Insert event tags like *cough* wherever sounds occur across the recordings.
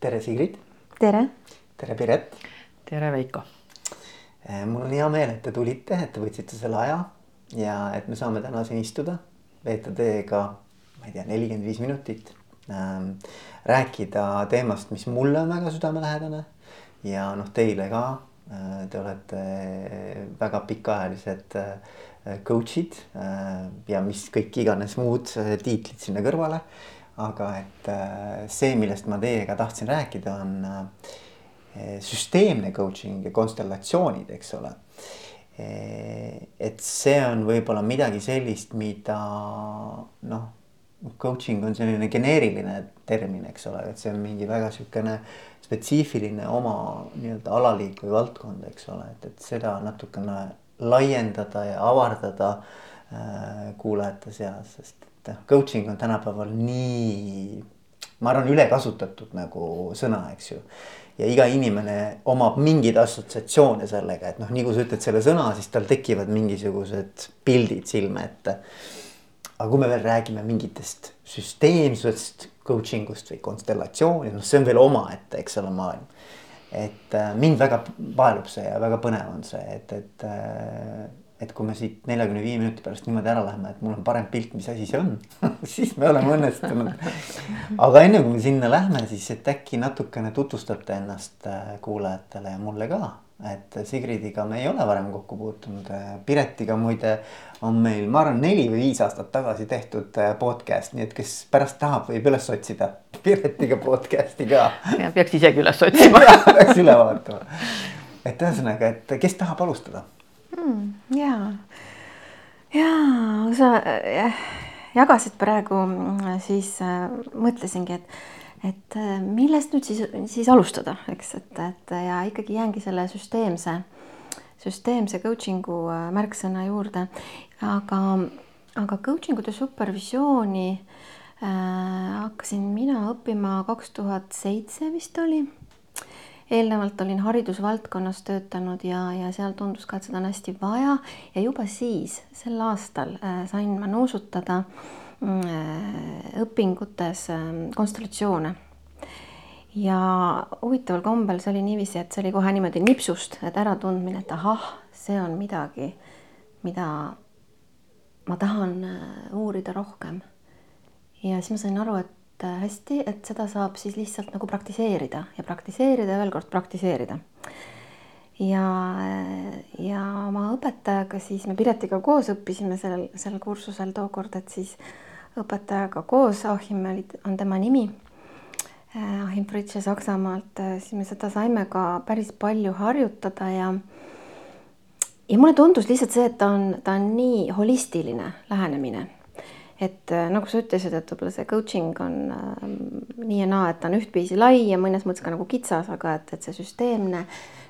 tere, Sigrid. tere. tere, Piret. tere, Veiko. Eh, mul on hea meel, et te tulite, et te võtsite selle aja ja et me saame täna siin istuda, veeta teiega, ma ei tea, nelikümmend viis minutit ähm,. rääkida teemast, mis mulle on väga südamelähedane ja noh, teile ka. Äh, te olete väga pikaajalised äh, coach'id äh, ja mis kõik iganes muud tiitlid sinna kõrvale aga et äh, see, millest ma teiega tahtsin rääkida, on äh, süsteemne coaching ja konstellatsioonid, eks ole. Äh, et see on võib-olla midagi sellist, mida noh, coaching on selline geneeriline termin, eks ole, et see on mingi väga sihukene spetsiifiline oma nii-öelda alaliik või valdkond, eks ole, et, et seda natukene laiendada ja avardada äh, kuulajate seas, sest et coaching on tänapäeval nii, ma arvan, ülekasutatud nagu sõna, eks ju. ja iga inimene omab mingeid assotsiatsioone sellega, et noh, nii kui sa ütled selle sõna, siis tal tekivad mingisugused pildid silme ette. aga kui me veel räägime mingitest süsteemsest coaching ust või konstellatsiooni, noh, see on veel omaette, eks ole, maailm et äh, mind väga paelub see ja väga põnev on see, et, et äh, et kui me siit neljakümne viie minuti pärast niimoodi ära läheme, et mul on parem pilt, mis asi see on *laughs* siis me oleme õnnestunud. aga enne kui me sinna lähme, siis et äkki natukene tutvustate ennast äh, kuulajatele ja mulle ka. et Sigridiga me ei ole varem kokku puutunud, Piretiga muide on meil, ma arvan, neli või viis aastat tagasi tehtud äh, podcast, nii et kes pärast tahab, võib üles otsida Piretiga podcast'i ka. *laughs* peaks isegi üles otsima *laughs* peaks üle vaatama. et ühesõnaga, et kes tahab alustada ja sa äh, jagasid praegu, mm, siis äh, mõtlesingi, et, et äh, millest nüüd siis, siis alustada, eks, et, et ja ikkagi jäängi selle süsteemse, süsteemse coaching'u märksõna juurde, aga, aga coaching ut ja supervisiooni äh, hakkasin mina õppima kaks tuhat seitse vist oli eelnevalt olin haridusvaldkonnas töötanud ja, ja seal tundus ka, et seda on hästi vaja ja juba siis sel aastal äh, sain ma nuusutada äh, õpingutes äh, konstellatsioone ja huvitaval kombel see oli niiviisi, et see oli kohe niimoodi nipsust, et äratundmine, et ahah, see on midagi, mida ma tahan uurida rohkem. ja siis ma sain aru, et et äh, hästi, et seda saab siis lihtsalt nagu praktiseerida ja praktiseerida ja veel kord praktiseerida. ja, ja oma õpetajaga siis me Piretiga koos õppisime sellel, sellel kursusel tookord, et siis õpetajaga koos, Achim oli, on tema nimi. Äh, Achim Fritsche Saksamaalt, äh, siis me seda saime ka päris palju harjutada ja ja mulle tundus lihtsalt see, et ta on, ta on nii holistiline lähenemine et äh, nagu sa ütlesid, et võib-olla see coaching on äh, nii ja naa, et ta on ühtviisi lai ja mõnes mõttes ka nagu kitsas, aga et, et see süsteemne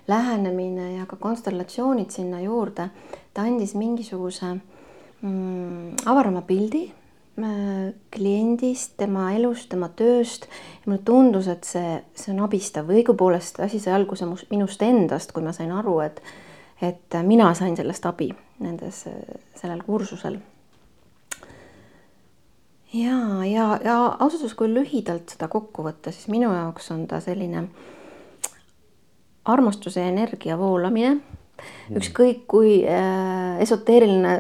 lähenemine ja ka konstellatsioonid sinna juurde, ta andis mingisuguse mm, avarama pildi äh, kliendist, tema elust, tema tööst. Mulle tundus, et see, see on abistav. Või õigupoolest asi sai alguse minust endast, kui ma sain aru, et et mina sain sellest abi nendes, sellel kursusel ja, ja, ja ausalt öeldes, kui lühidalt seda kokku võtta, siis minu jaoks on ta selline armastuse energia voolamine. Mm. ükskõik kui äh, esoteeriline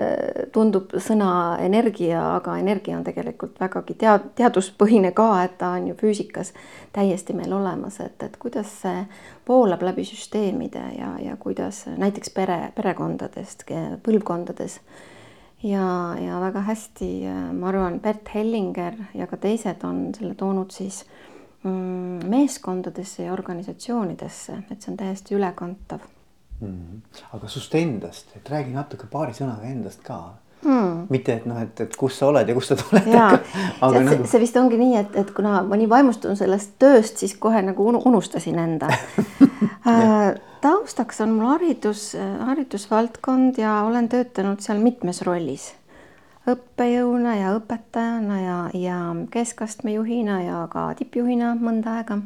tundub sõna energia, aga energia on tegelikult vägagi tead-, teaduspõhine ka, et ta on ju füüsikas täiesti meil olemas, et, et kuidas see voolab läbi süsteemide ja, ja kuidas näiteks pere, perekondadest, põlvkondades ja, ja väga hästi, äh, ma arvan, Bert Hellinger ja ka teised on selle toonud siis mm, meeskondadesse ja organisatsioonidesse, et see on täiesti ülekantav mm. -hmm. aga sust endast, et räägi natuke paari sõnaga endast ka hmm.. mitte, et noh, et, et kus sa oled ja kust sa tuled. aga see, nagu... see vist ongi nii, et, et kuna ma nii vaimustun sellest tööst, siis kohe nagu unustasin enda *laughs* äh, taustaks on mul haridus, haridusvaldkond ja olen töötanud seal mitmes rollis. õppejõuna ja õpetajana ja, ja keskastme juhina ja ka tippjuhina mõnda aega.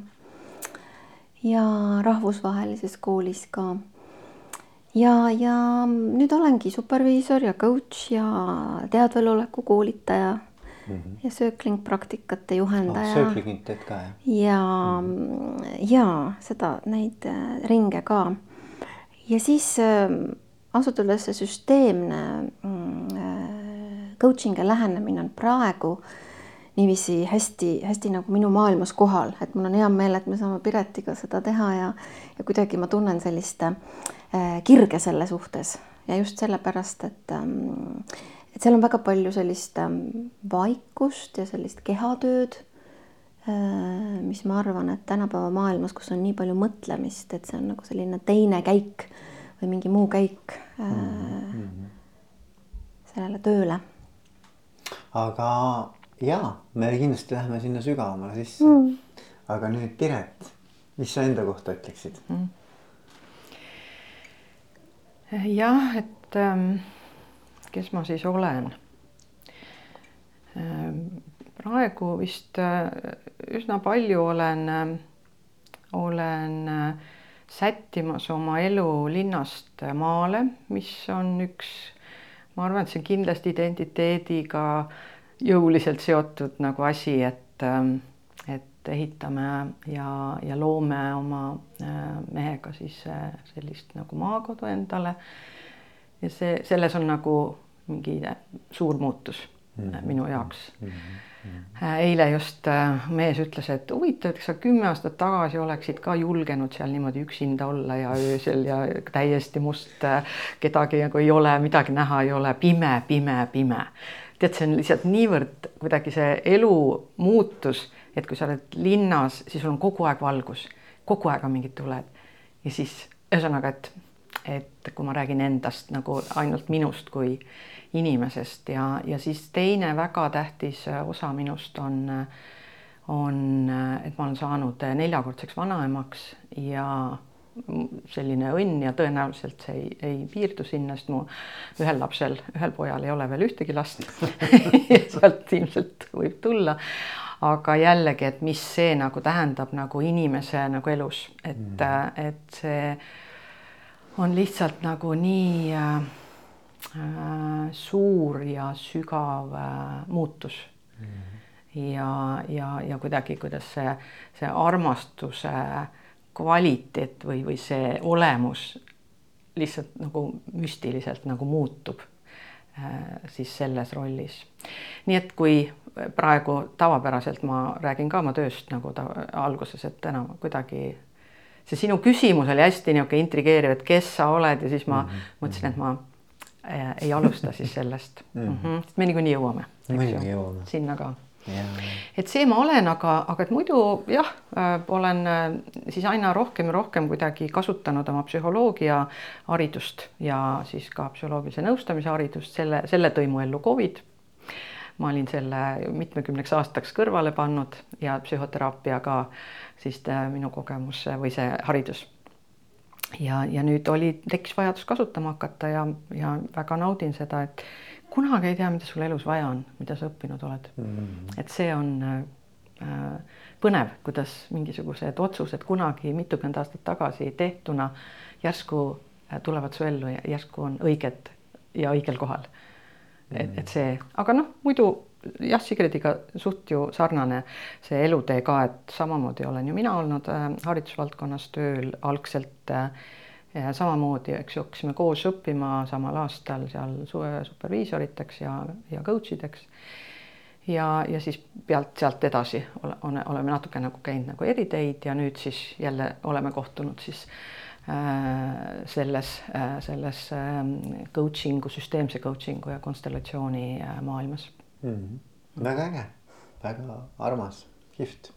ja rahvusvahelises koolis ka. Ja, ja nüüd olengi superviisor ja coach ja teadveloleku koolitaja mm -hmm. ja sööklingpraktikate juhendaja oh,. sööklingit teed ka jah? ja mm, -hmm. ja seda, neid äh, ringe ka. ja siis äh, ausalt öeldes see süsteemne mm, äh, coaching ja lähenemine on praegu niiviisi hästi-hästi nagu minu maailmas kohal, et mul on hea meel, et me saame Piretiga seda teha ja ja kuidagi ma tunnen sellist äh, kirge selle suhtes ja just sellepärast, et ähm, et seal on väga palju sellist ähm, vaikust ja sellist kehatööd, äh, mis ma arvan, et tänapäeva maailmas, kus on nii palju mõtlemist, et see on nagu selline teine käik või mingi muu käik mm -hmm. sellele tööle. aga jaa, me kindlasti läheme sinna sügavamale sisse mm.. aga nüüd Piret, mis sa enda kohta ütleksid mm.? jah, et ähm, kes ma siis olen ähm,? praegu vist äh, üsna palju olen äh,, olen äh, sättimas oma elu linnast maale, mis on üks, ma arvan, et see on kindlasti identiteediga jõuliselt seotud nagu asi, et, ähm, et ehitame ja, ja loome oma äh, mehega siis äh, sellist nagu maakodu endale. ja see, selles on nagu mingi suur muutus mm -hmm. minu jaoks mm. -hmm. eile just mees ütles, et huvitav, et kas sa kümme aastat tagasi oleksid ka julgenud seal niimoodi üksinda olla ja öösel ja täiesti must, kedagi nagu ei ole, midagi näha ei ole, pime, pime, pime. Tead, see on lihtsalt niivõrd kuidagi see elu muutus, et kui sa oled linnas, siis sul on kogu aeg valgus, kogu aeg on mingid tuled. Ja siis ühesõnaga, et et kui ma räägin endast nagu ainult minust kui inimesest ja, ja siis teine väga tähtis osa minust on, on, et ma olen saanud neljakordseks vanaemaks ja selline õnn ja tõenäoliselt see ei, ei piirdu sinna, sest mu ühel lapsel, ühel pojal ei ole veel ühtegi last *laughs* sealt ilmselt võib tulla. aga jällegi, et mis see nagu tähendab nagu inimese nagu elus, et mm., et see on lihtsalt nagu nii äh, Äh, suur ja sügav äh, muutus mm. ja, ja, ja kuidagi, kuidas see, see armastuse kvaliteet või, või see olemus lihtsalt nagu müstiliselt nagu muutub äh, siis selles rollis. nii et kui praegu tavapäraselt ma räägin ka oma tööst nagu ta alguses, et enam kuidagi see sinu küsimus oli hästi niisugune intrigeeriv, et kes sa oled ja siis ma mm -hmm. mõtlesin, et ma Äh, ei alusta siis sellest mm. -hmm. me niikuinii jõuame. muidugi jõuame. sinna ka. Et see ma olen, aga, aga et muidu jah äh,, olen äh, siis aina rohkem ja rohkem kuidagi kasutanud oma psühholoogia haridust ja siis ka psühholoogilise nõustamise haridust, selle, selle tõi mu ellu Covid. ma olin selle mitmekümneks aastaks kõrvale pannud ja psühhoteraapia ka siis äh, minu kogemus või see haridus ja, ja nüüd oli, tekkis vajadus kasutama hakata ja, ja väga naudin seda, et kunagi ei tea, mida sul elus vaja on, mida sa õppinud oled. Mm.. et see on äh, põnev, kuidas mingisugused otsused kunagi mitukümmend aastat tagasi tehtuna järsku äh, tulevad su ellu ja järsku on õiged ja õigel kohal. Mm.. et, et see, aga noh, muidu jah, Sigridiga suht ju sarnane see elutee ka, et samamoodi olen ju mina olnud äh, haridusvaldkonnas tööl algselt äh, samamoodi, eks ju, hakkasime koos õppima samal aastal seal superviisoriteks ja, ja coach ideks. ja, ja siis pealt sealt edasi ole, oleme natuke nagu käinud nagu eriteid ja nüüd siis jälle oleme kohtunud siis äh, selles äh,, selles äh, coaching'u, süsteemse coaching'u ja konstellatsiooni äh, maailmas mm. -hmm. väga äge, väga armas, kihvt.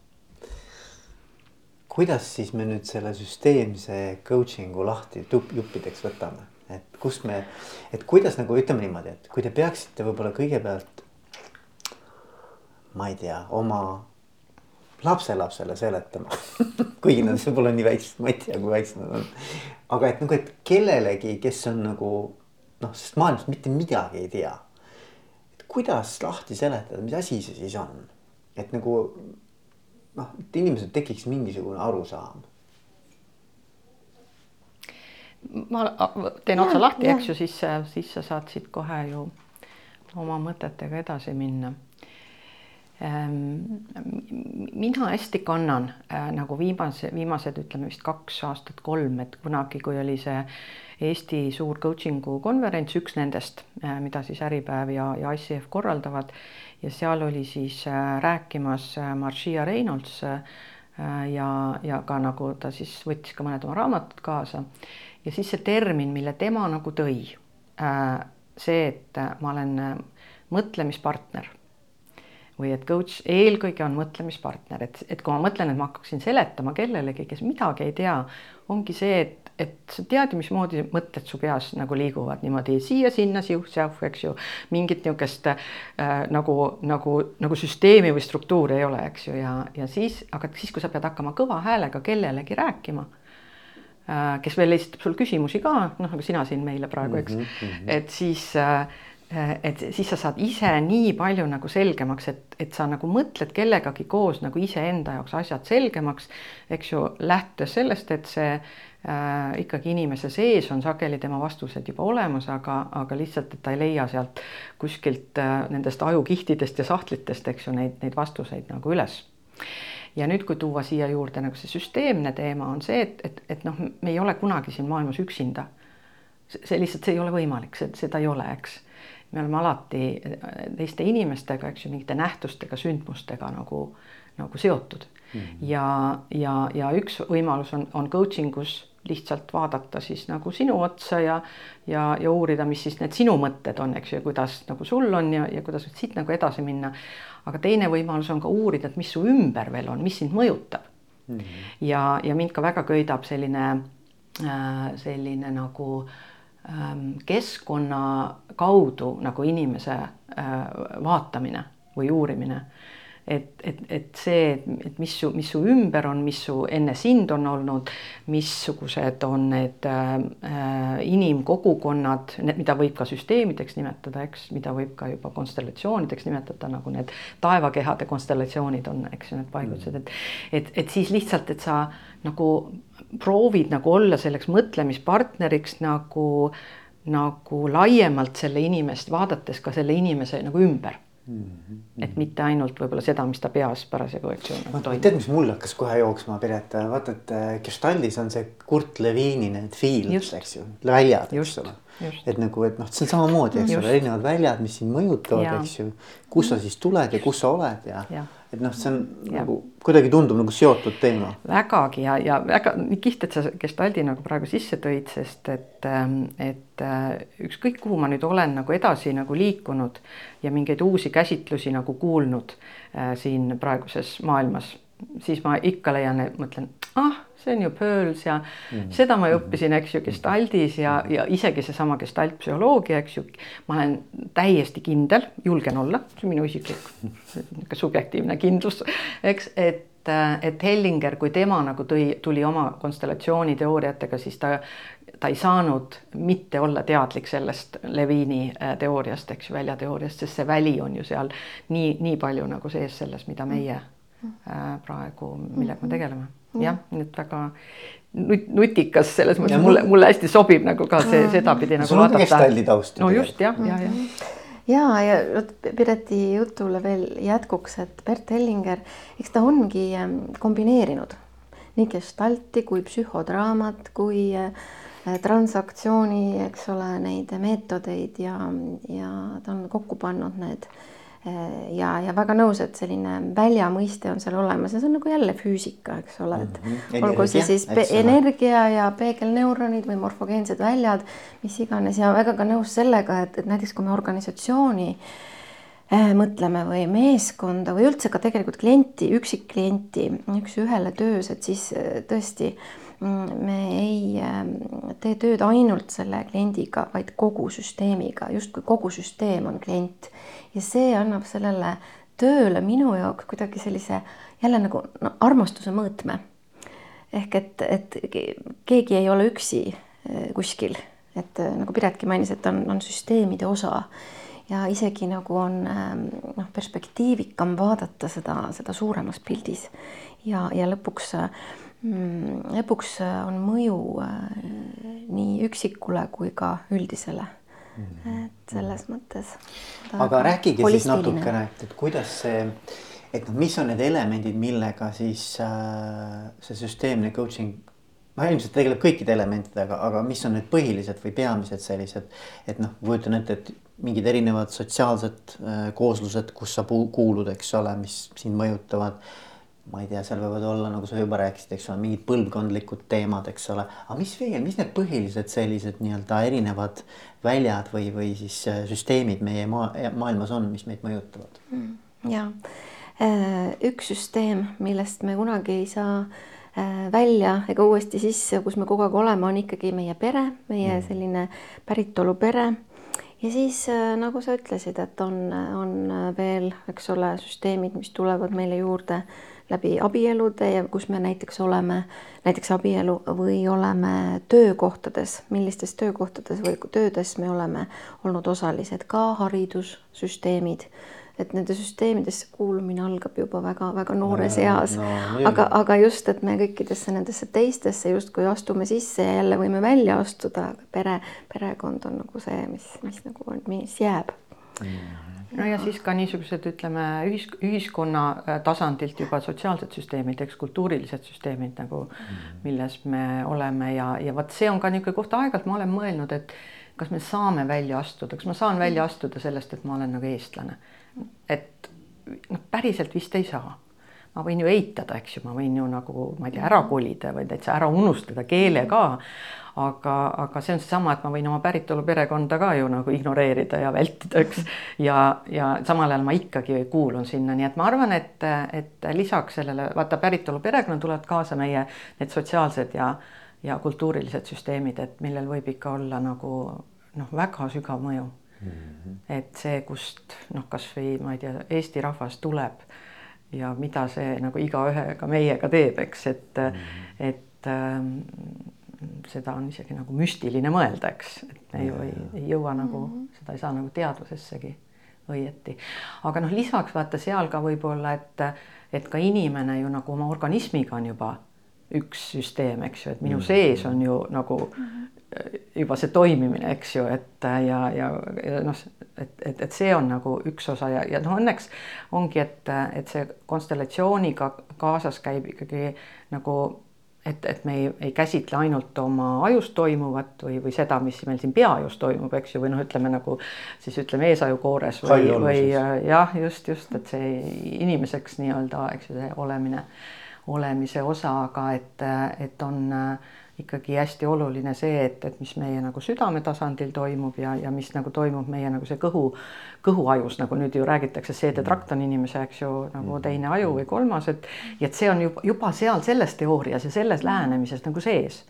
Kuidas siis me nüüd selle süsteemse coaching'u lahti juppideks võtame, et kus me, et kuidas nagu ütleme niimoodi, et kui te peaksite võib-olla kõigepealt. ma ei tea, oma lapselapsele seletama *laughs* kuigi nad võib-olla nii väiksed, ma ei tea, kui väiksed nad on. aga et nagu, et kellelegi, kes on nagu noh, sest maailmast mitte midagi ei tea kuidas lahti seletada, mis asi see siis on? et nagu noh, et inimesel tekiks mingisugune arusaam. ma teen otsa lahti, eks ju, siis, siis sa saad siit kohe ju oma mõtetega edasi minna. ähm, mina hästi kannan äh, nagu viimase, viimased ütleme vist kaks aastat, kolm, et kunagi, kui oli see Eesti suur coaching'u konverents, üks nendest, äh, mida siis Äripäev ja, ja ICF korraldavad. Ja seal oli siis äh, rääkimas Marcia Reynolds ja, ja ka nagu ta siis võttis ka mõned oma raamatud kaasa. Ja siis see termin, mille tema nagu tõi, see, et ma olen mõtlemispartner või et coach eelkõige on mõtlemispartner, et, et kui ma mõtlen, et ma hakkaksin seletama kellelegi, kes midagi ei tea, ongi see, et, et sa tead ju, mismoodi mõtted su peas nagu liiguvad niimoodi siia-sinna, siuh-säuh, eks ju. mingit niisugust äh, nagu, nagu, nagu süsteemi või struktuuri ei ole, eks ju, ja, ja siis, aga siis, kui sa pead hakkama kõva häälega kellelegi rääkima äh,, kes veel esitab sul küsimusi ka, noh, nagu sina siin meile praegu, eks mm, -hmm. et siis äh, et siis sa saad ise nii palju nagu selgemaks, et, et sa nagu mõtled kellegagi koos nagu iseenda jaoks asjad selgemaks, eks ju, lähtudes sellest, et see ikkagi inimese sees on sageli tema vastused juba olemas, aga, aga lihtsalt, et ta ei leia sealt kuskilt äh, nendest ajukihtidest ja sahtlitest, eks ju, neid, neid vastuseid nagu üles ja nüüd, kui tuua siia juurde nagu see süsteemne teema, on see, et, et, et noh, me ei ole kunagi siin maailmas üksinda. see lihtsalt, see ei ole võimalik, see, seda ei ole, eks me oleme alati teiste inimestega, eks ju, mingite nähtustega, sündmustega nagu, nagu seotud. Ja, ja, ja üks võimalus on, on coaching us lihtsalt vaadata siis nagu sinu otsa ja, ja, ja uurida, mis siis need sinu mõtted on, eks ju, kuidas nagu sul on ja, ja kuidas siit nagu edasi minna. aga teine võimalus on ka uurida, et mis su ümber veel on, mis sind mõjutab mm. -hmm. ja, ja mind ka väga köidab selline äh,, selline nagu äh, keskkonna kaudu nagu inimese äh, vaatamine või uurimine. Et, et, et see, et mis su, mis su ümber on, mis su enne sind on olnud, missugused on need äh, inimkogukonnad, mida võib ka süsteemideks nimetada, eks, mida võib ka juba konstellatsioonideks nimetada, nagu need taevakehade konstellatsioonid on, eks ju, need paigutused, et et, et siis lihtsalt, et sa nagu proovid nagu olla selleks mõtlemispartneriks nagu, nagu laiemalt selle inimest, vaadates ka selle inimese nagu ümber mm. -hmm. et mitte ainult võib-olla seda, mis ta peas parasjagu, eks ju tead, mis mul hakkas kohe jooksma, Piret, vaata, et äh, Gestaldis on see Kurt Leviini need fields, eks ju, väljad, eks ole. et nagu, et noh, see on samamoodi, eks ole, erinevad väljad, mis sind mõjutavad, eks ju. kus sa siis tuled ja kus sa oled ja, ja et noh, see on ja. nagu kuidagi tundub nagu seotud teema. vägagi ja, ja väga nii kihvt, et sa Gestaldi nagu praegu sisse tõid, sest et, ähm, et äh, ükskõik, kuhu ma nüüd olen nagu edasi nagu liikunud ja mingeid uusi käsitlusi nagu kuulnud äh, siin praeguses maailmas, siis ma ikka leian, mõtlen, ah see on ju Pearls ja mm -hmm. seda ma ju õppisin, eks ju, Gestaldis ja, ja isegi seesama gestaltpsühholoogia, eks ju. ma olen täiesti kindel, julgen olla, see on minu isiklik niisugune subjektiivne kindlus, eks, et et Hellinger, kui tema nagu tõi, tuli oma konstellatsiooniteooriatega, siis ta, ta ei saanud mitte olla teadlik sellest Leviini äh, teooriast, eks ju, väljateooriast, sest see väli on ju seal nii, nii palju nagu sees selles, mida meie äh, praegu, millega me tegeleme. Jah, nii et väga nutikas selles mõttes mulle, mulle hästi sobib nagu ka see sedapidi nagu vaadata. no just jah, ja, ja. ja, ja vot Pireti jutule veel jätkuks, et Bert Hellinger, eks ta ongi ähm, kombineerinud nii gestalti kui psühhodraamat kui äh, transaktsiooni, eks ole, neid meetodeid ja, ja ta on kokku pannud need äh, ja, ja väga nõus, et selline väljamõiste on seal olemas ja see on nagu jälle füüsika, eks ole, et mm -hmm. olgu see siis energia ja peegelneuronid või morfogeensed väljad, mis iganes ja väga ka nõus sellega, et, et näiteks kui me organisatsiooni äh, mõtleme või meeskonda või üldse ka tegelikult klienti, üksikklienti üks-ühele töös, et siis äh, tõesti mm, me ei ähm, tee tööd ainult selle kliendiga, vaid kogu süsteemiga, justkui kogu süsteem on klient. Ja see annab sellele tööle minu jaoks kuidagi sellise jälle nagu no, armastuse mõõtme. ehk et, et keegi ei ole üksi eh, kuskil, et eh, nagu Piretki mainis, et on, on süsteemide osa. Ja isegi nagu on ehm, noh, perspektiivikam vaadata seda, seda suuremas pildis. Ja, ja lõpuks mm, lõpuks on mõju eh, nii üksikule kui ka üldisele. Et selles mõttes. aga rääkige siis natukene, et, et kuidas see, et noh, mis on need elemendid, millega siis äh, see süsteemne coaching noh, ilmselt tegeleb kõikide elementidega, aga mis on need põhilised või peamised sellised, et noh, kujutan ette, et mingid erinevad sotsiaalsed äh, kooslused, kus sa kuulud, eks ole, mis sind mõjutavad ma ei tea, seal võivad olla, nagu sa juba rääkisid, eks ole, mingid põlvkondlikud teemad, eks ole, aga mis veel, mis need põhilised sellised nii-öelda erinevad väljad või, või siis äh, süsteemid meie maa, maailmas on, mis meid mõjutavad mm,? ja äh, üks süsteem, millest me kunagi ei saa äh, välja ega uuesti sisse, kus me kogu aeg oleme, on ikkagi meie pere, meie mm. selline päritolu pere ja siis nagu sa ütlesid, et on, on veel, eks ole, süsteemid, mis tulevad meile juurde läbi abielude ja kus me näiteks oleme, näiteks abielu või oleme töökohtades, millistes töökohtades või töödes me oleme olnud osalised, ka haridussüsteemid. Et nende süsteemidesse kuulumine algab juba väga-väga noores eas. no,. aga, aga just, et me kõikidesse nendesse teistesse justkui astume sisse ja jälle võime välja astuda, aga pere, perekond on nagu see, mis, mis nagu on, mis jääb. Mm no ja siis ka niisugused, ütleme ühis, ühiskonna äh, tasandilt juba sotsiaalsed süsteemid, eks kultuurilised süsteemid nagu mm., milles me oleme ja, ja vot see on ka niisugune koht, aeg-ajalt ma olen mõelnud, et kas me saame välja astuda, kas ma saan välja astuda sellest, et ma olen nagu eestlane. et noh, päriselt vist ei saa ma võin ju eitada, eks ju, ma võin ju nagu ma ei tea, ära kolida või täitsa ära unustada keele ka aga, aga see on seesama, et ma võin oma päritolu perekonda ka ju nagu ignoreerida ja vältida, eks. ja, ja samal ajal ma ikkagi kuulun sinna, nii et ma arvan, et, et lisaks sellele vaata päritolu perekonna tulevad kaasa meie need sotsiaalsed ja, ja kultuurilised süsteemid, et millel võib ikka olla nagu noh, väga sügav mõju mm. -hmm. et see, kust noh, kasvõi ma ei tea, Eesti rahvas tuleb ja mida see nagu igaühega meiega teeb, eks, et mm, -hmm. et ähm, seda on isegi nagu müstiline mõelda, eks, et me ju ei, ei jõua nagu mm, -hmm. seda ei saa nagu teadvusessegi õieti. aga noh, lisaks vaata seal ka võib-olla, et, et ka inimene ju nagu oma organismiga on juba üks süsteem, eks ju, et minu mm -hmm. sees on ju nagu mm -hmm. Juba see toimimine, eks ju, et ja, ja, ja noh, et, et, et see on nagu üks osa ja, ja noh, õnneks ongi, et, et see konstellatsiooniga kaasas käib ikkagi nagu et, et me ei, ei käsitle ainult oma ajus toimuvat või, või seda, mis meil siin peaajus toimub, eks ju, või noh, ütleme nagu siis ütleme eesajukoores või, või jah, just, just, et see inimeseks nii-öelda, eks ju, see olemine, olemise osa, aga et, et on äh, ikkagi hästi oluline see, et, et mis meie nagu südame tasandil toimub ja, ja mis nagu toimub meie nagu see kõhu, kõhuajus, nagu nüüd ju räägitakse, seedetrakt on inimese, eks ju, nagu teine aju või kolmas, et et see on juba, juba seal selles teoorias ja selles lähenemises nagu sees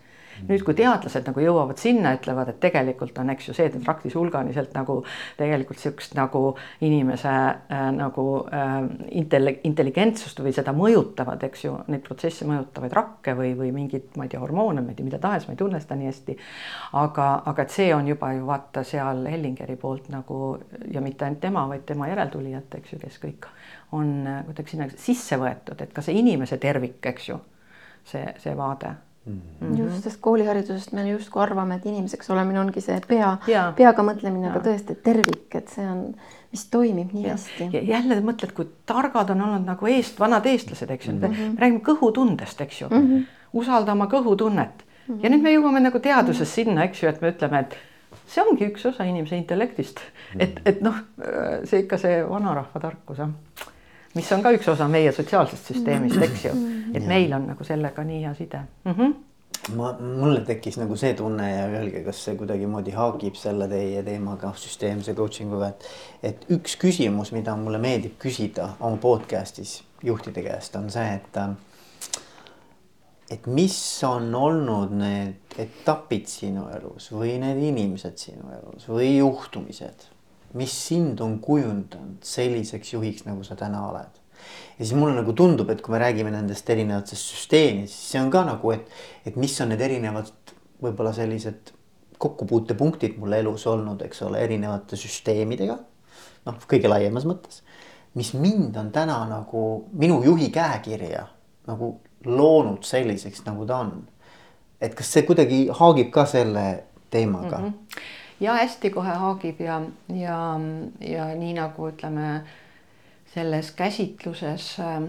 nüüd, kui teadlased nagu jõuavad sinna, ütlevad, et tegelikult on, eks ju, seedetraktis hulganiselt nagu tegelikult sihukest nagu inimese äh, nagu äh, intelli-, intelligentsust või seda mõjutavad, eks ju, neid protsesse mõjutavaid rakke või, või mingeid, ma ei tea, hormoone, ma ei tea, mida tahes, ma ei tunne seda nii hästi. aga, aga et see on juba ju vaata seal Hellingeri poolt nagu ja mitte ainult tema, vaid tema järeltulijad, eks ju, kes kõik on kuidagi sinna sisse võetud, et ka see inimese tervik, eks ju, see, see vaade Mm -hmm. just, sest kooliharidusest me justkui arvame, et inimeseks olemine ongi see pea, peaga mõtlemine, aga tõesti tervik, et see on, mis toimib nii ja. hästi. jälle mõtled, kui targad on olnud nagu eest, vanad eestlased, eks ju mm, -hmm. me räägime kõhutundest, eks ju mm, -hmm. usalda oma kõhutunnet mm -hmm. ja nüüd me jõuame nagu teaduses mm -hmm. sinna, eks ju, et me ütleme, et see ongi üks osa inimese intellektist mm, -hmm. et, et noh, see ikka see vanarahva tarkus mis on ka üks osa meie sotsiaalsest süsteemist, eks ju, et meil on nagu sellega nii hea side mm. -hmm ma, mulle tekkis nagu see tunne ja öelge, kas see kuidagimoodi haagib selle teie teemaga, süsteemse coaching uga, et. et üks küsimus, mida mulle meeldib küsida oma podcast'is juhtide käest on see, et. et mis on olnud need etapid sinu elus või need inimesed sinu elus või juhtumised mis sind on kujundanud selliseks juhiks, nagu sa täna oled. Ja siis mulle nagu tundub, et kui me räägime nendest erinevatest süsteemidest, siis see on ka nagu, et, et mis on need erinevad võib-olla sellised kokkupuutepunktid mul elus olnud, eks ole, erinevate süsteemidega. noh, kõige laiemas mõttes, mis mind on täna nagu minu juhi käekirja nagu loonud selliseks, nagu ta on. et kas see kuidagi haagib ka selle teemaga mm? -hmm ja hästi kohe haagib ja, ja, ja nii nagu ütleme, selles käsitluses äh,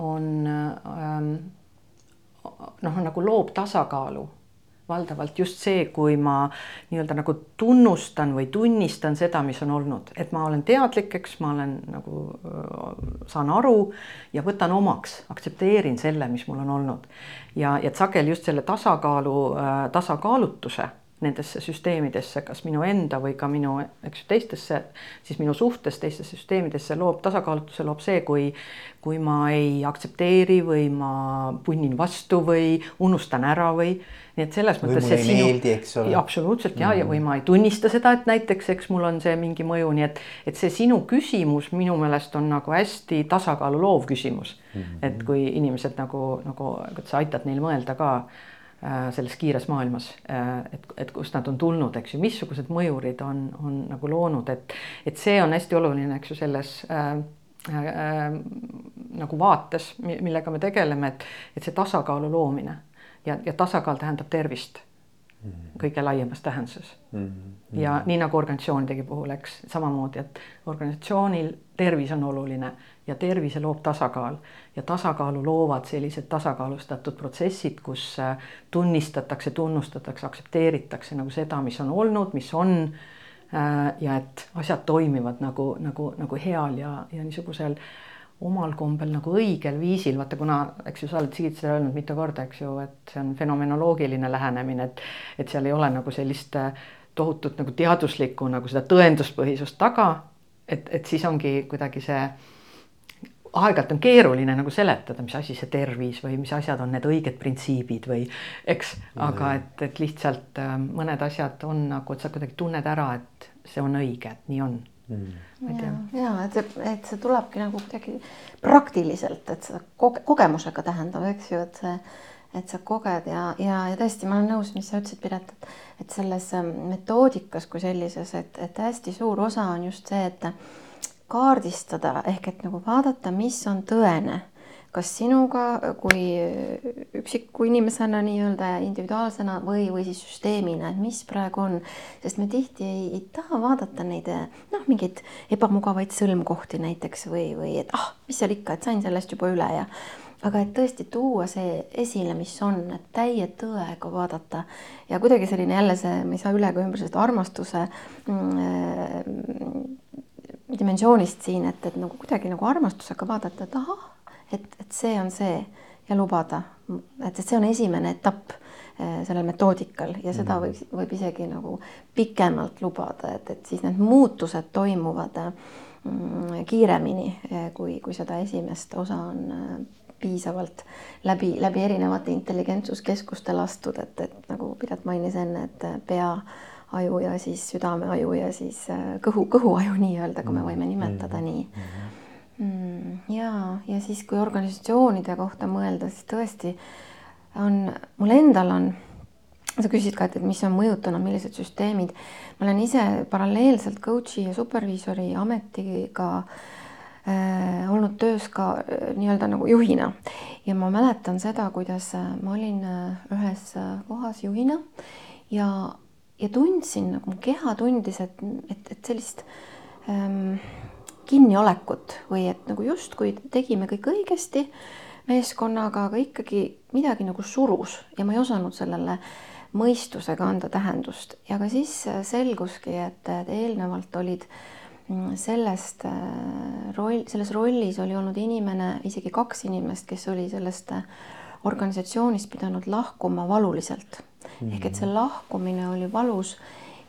on äh, noh, nagu loob tasakaalu valdavalt just see, kui ma nii-öelda nagu tunnustan või tunnistan seda, mis on olnud, et ma olen teadlik, eks ma olen nagu saan aru ja võtan omaks, aktsepteerin selle, mis mul on olnud. Ja, ja sageli just selle tasakaalu, tasakaalutuse nendesse süsteemidesse, kas minu enda või ka minu, eks ju, teistesse, siis minu suhtes teistesse süsteemidesse loob tasakaalutuse, loob see, kui, kui ma ei aktsepteeri või ma punnin vastu või unustan ära või nii et selles mõttes see sinu. meeldi, ole. absoluutselt ja mm, -hmm. ja või ma ei tunnista seda, et näiteks, eks mul on see mingi mõju, nii et, et see sinu küsimus minu meelest on nagu hästi tasakaalu loov küsimus mm. -hmm. et kui inimesed nagu, nagu, et sa aitad neil mõelda ka selles kiires maailmas, äh, et, et kust nad on tulnud, eks ju, missugused mõjurid on, on nagu loonud, et, et see on hästi oluline, eks ju, selles äh, äh, nagu vaates, millega me tegeleme, et, et see tasakaalu loomine ja, ja tasakaal tähendab tervist mhm. kõige laiemas tähenduses mm. -hmm. ja nii nagu organisatsioonidegi puhul, eks samamoodi, et organisatsioonil tervis on oluline ja tervise loob tasakaal. Ja tasakaalu loovad sellised tasakaalustatud protsessid, kus äh, tunnistatakse, tunnustatakse, aktsepteeritakse nagu seda, mis on olnud, mis on äh, ja et asjad toimivad nagu, nagu, nagu heal ja, ja niisugusel omal kombel nagu õigel viisil, vaata kuna, eks ju, sa oled Sigit seda öelnud mitu korda, eks ju, et see on fenomenoloogiline lähenemine, et et seal ei ole nagu sellist äh, tohutut nagu teaduslikku nagu seda tõenduspõhisust taga, et, et siis ongi kuidagi see aeg-ajalt on keeruline nagu seletada, mis asi see tervis või mis asjad on need õiged printsiibid või eks, aga et, et lihtsalt äh, mõned asjad on nagu, et sa kuidagi tunned ära, et see on õige, et nii on. Mm.. ja, ja et see, et see tulebki nagu kuidagi praktiliselt, et seda koge, kogemusega tähendab, eks ju, et see, et sa koged ja, ja, ja tõesti, ma olen nõus, mis sa ütlesid, Piret, et, et selles ähm, metoodikas kui sellises, et, et hästi suur osa on just see, et kaardistada ehk et nagu vaadata, mis on tõene, kas sinuga kui üksiku inimesena nii-öelda individuaalsena või, või siis süsteemina, et mis praegu on, sest me tihti ei, ei taha vaadata neid noh, mingeid ebamugavaid sõlmkohti näiteks või, või et ah, mis seal ikka, et sain sellest juba üle ja aga et tõesti tuua see esile, mis on, et täie tõega vaadata. Ja kuidagi selline jälle see, me ei saa üle ega ümber sellest armastuse mm, dimensioonist siin, et, et nagu kuidagi nagu armastusega vaadata, et ahah, et, et see on see ja lubada, et, et see on esimene etapp eh, sellel metoodikal ja seda mhm. võib, võib isegi nagu pikemalt lubada, et, et siis need muutused toimuvad mm, kiiremini, eh, kui, kui seda esimest osa on eh, piisavalt läbi, läbi erinevate intelligentsuskeskuste lastud, et, et nagu Piret mainis enne, et pea aju ja siis südameaju ja siis äh, kõhu, kõhuaju nii-öelda, kui me mm, võime nimetada mm, nii mm. mm,. ja, ja siis, kui organisatsioonide kohta mõelda, siis tõesti on, mul endal on, sa küsisid ka, et, et mis on mõjutanud, millised süsteemid. ma olen ise paralleelselt coach'i ja superviisori ametiga äh, olnud töös ka äh, nii-öelda nagu juhina ja ma mäletan seda, kuidas äh, ma olin ühes kohas juhina ja ja tundsin nagu mu keha tundis, et, et, et sellist ähm, kinniolekut või et nagu justkui tegime kõik õigesti meeskonnaga, aga ikkagi midagi nagu surus ja ma ei osanud sellele mõistusega anda tähendust. Ja ka siis selguski, et eelnevalt olid mm, sellest äh, roll, selles rollis oli olnud inimene, isegi kaks inimest, kes oli sellest äh, organisatsioonist pidanud lahkuma valuliselt mm. -hmm. ehk et see lahkumine oli valus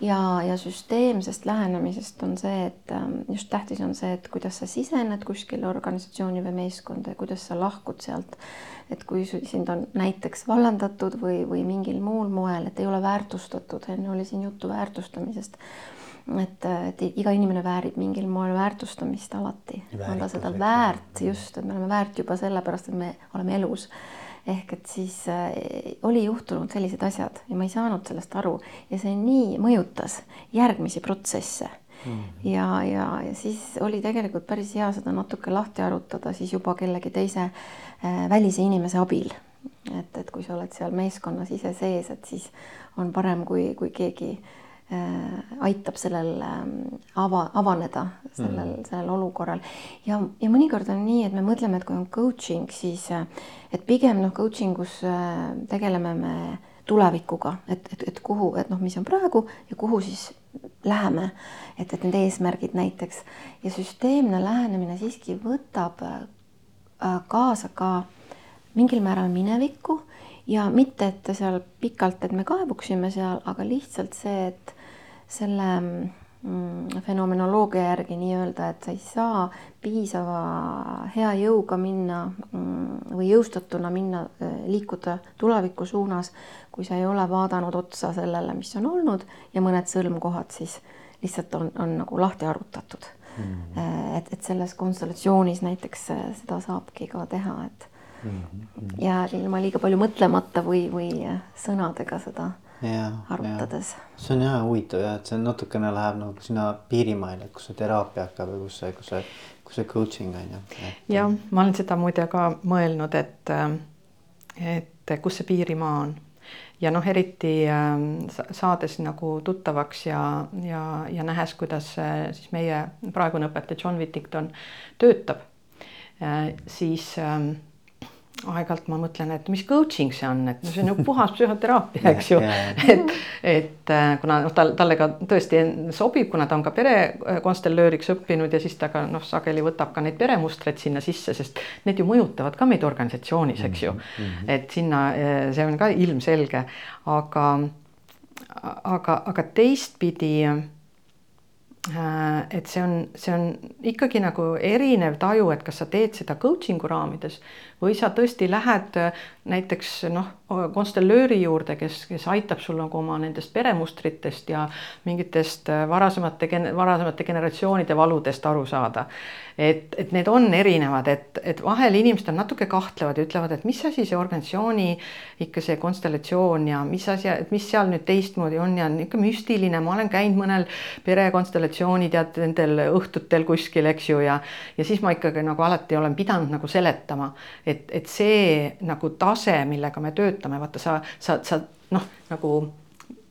ja, ja süsteemsest lähenemisest on see, et ähm, just tähtis on see, et kuidas sa sisened kuskile organisatsiooni või meeskonda ja kuidas sa lahkud sealt. et kui sind on näiteks vallandatud või, või mingil muul moel, et ei ole väärtustatud, enne oli siin juttu väärtustamisest et, et iga inimene väärib mingil moel väärtustamist alati, on ta seda väärt just, et me oleme väärt juba sellepärast, et me oleme elus ehk et siis äh, oli juhtunud sellised asjad ja ma ei saanud sellest aru ja see nii mõjutas järgmisi protsesse mm. -hmm. ja, ja, ja siis oli tegelikult päris hea seda natuke lahti arutada siis juba kellegi teise äh, välise inimese abil. et, et kui sa oled seal meeskonnas ise sees, et siis on parem, kui, kui keegi äh, aitab sellel äh, ava, avaneda sellel mm., sellel olukorral. ja, ja mõnikord on nii, et me mõtleme, et kui on coaching, siis äh, et pigem noh, coaching us äh, tegeleme me tulevikuga, et, et, et kuhu, et noh, mis on praegu ja kuhu siis läheme, et, et need eesmärgid näiteks ja süsteemne lähenemine siiski võtab äh, kaasa ka mingil määral minevikku ja mitte, et seal pikalt, et me kaevuksime seal, aga lihtsalt see, et selle mm, fenomenoloogia järgi nii-öelda, et sa ei saa piisava hea jõuga minna mm, või jõustatuna minna, äh, liikuda tuleviku suunas, kui sa ei ole vaadanud otsa sellele, mis on olnud ja mõned sõlmkohad siis lihtsalt on, on nagu lahti arutatud mm. -hmm. et, et selles konstellatsioonis näiteks äh, seda saabki ka teha, et mm -hmm. ja ilma liiga palju mõtlemata või, või sõnadega seda arutades. see on jah huvitav ja et see natukene läheb nagu sinna piirimaile, kus see teraapia hakkab ja kus see, kus see, kus see coaching on ju. jah, ma olen seda muide ka mõelnud, et, et kus see piirimaa on ja noh, eriti ähm, saades nagu tuttavaks ja, ja, ja nähes, kuidas siis meie praegune õpetaja John Whittington töötab, äh, siis ähm, aeg-ajalt ma mõtlen, et mis coaching see on, et no see on ju *laughs* puhas psühhoteraapia, eks ju. *laughs* et, et äh, kuna noh, tal, talle ka tõesti sobib, kuna ta on ka perekonstellööriks õppinud ja siis ta ka noh, sageli võtab ka neid peremustreid sinna sisse, sest need ju mõjutavad ka meid organisatsioonis, eks ju mm. -hmm. et sinna, äh, see on ka ilmselge, aga, aga, aga teistpidi Äh, et see on, see on ikkagi nagu erinev taju, et kas sa teed seda coaching'u raamides või sa tõesti lähed äh, näiteks noh, konstellööri juurde, kes, kes aitab sul nagu oma nendest peremustritest ja mingitest äh, varasemate, varasemate generatsioonide valudest aru saada. Et, et need on erinevad, et, et vahel inimesed on natuke kahtlevad ja ütlevad, et mis asi see organisatsiooni ikka see konstellatsioon ja mis asi, et mis seal nüüd teistmoodi on ja niisugune müstiline, ma olen käinud mõnel perekonstellatsiooni tead nendel õhtutel kuskil, eks ju, ja ja siis ma ikkagi nagu alati olen pidanud nagu seletama, et, et see nagu tase, millega me töötame, vaata sa, sa, sa noh, nagu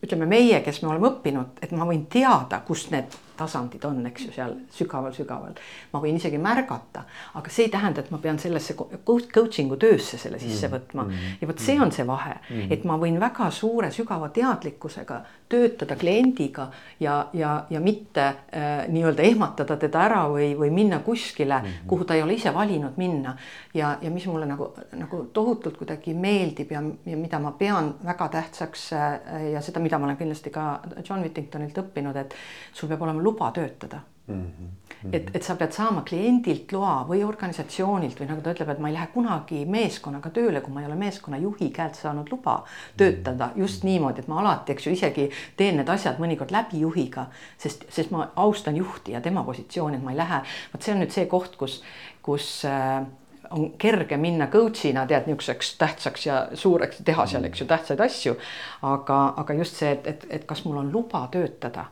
ütleme meie, kes me oleme õppinud, et ma võin teada, kus need tasandid on, eks ju, seal sügaval-sügaval. ma võin isegi märgata, aga see ei tähenda, et ma pean sellesse coaching'u töösse selle sisse mm, võtma mm -hmm. ja vot see on see vahe mm, -hmm. et ma võin väga suure sügava teadlikkusega töötada kliendiga ja, ja, ja mitte äh, nii-öelda ehmatada teda ära või, või minna kuskile mm, -hmm. kuhu ta ei ole ise valinud minna. ja, ja mis mulle nagu, nagu tohutult kuidagi meeldib ja, ja mida ma pean väga tähtsaks äh, ja seda, mida ma olen kindlasti ka John Whittingtonilt õppinud, et sul peab olema luba töötada mm. -hmm. Et, et sa pead saama kliendilt loa või organisatsioonilt või nagu ta ütleb, et ma ei lähe kunagi meeskonnaga tööle, kui ma ei ole meeskonna juhi käelt saanud luba töötada mhm. just niimoodi, et ma alati, eks ju, isegi teen need asjad mõnikord läbi juhiga, sest, sest ma austan juhti ja tema positsiooni, et ma ei lähe, vot see on nüüd see koht, kus, kus äh, on kerge minna coach'ina tead niisuguseks tähtsaks ja suureks, teha seal, eks ju, tähtsaid asju. aga, aga just see, et, et, et kas mul on luba töötada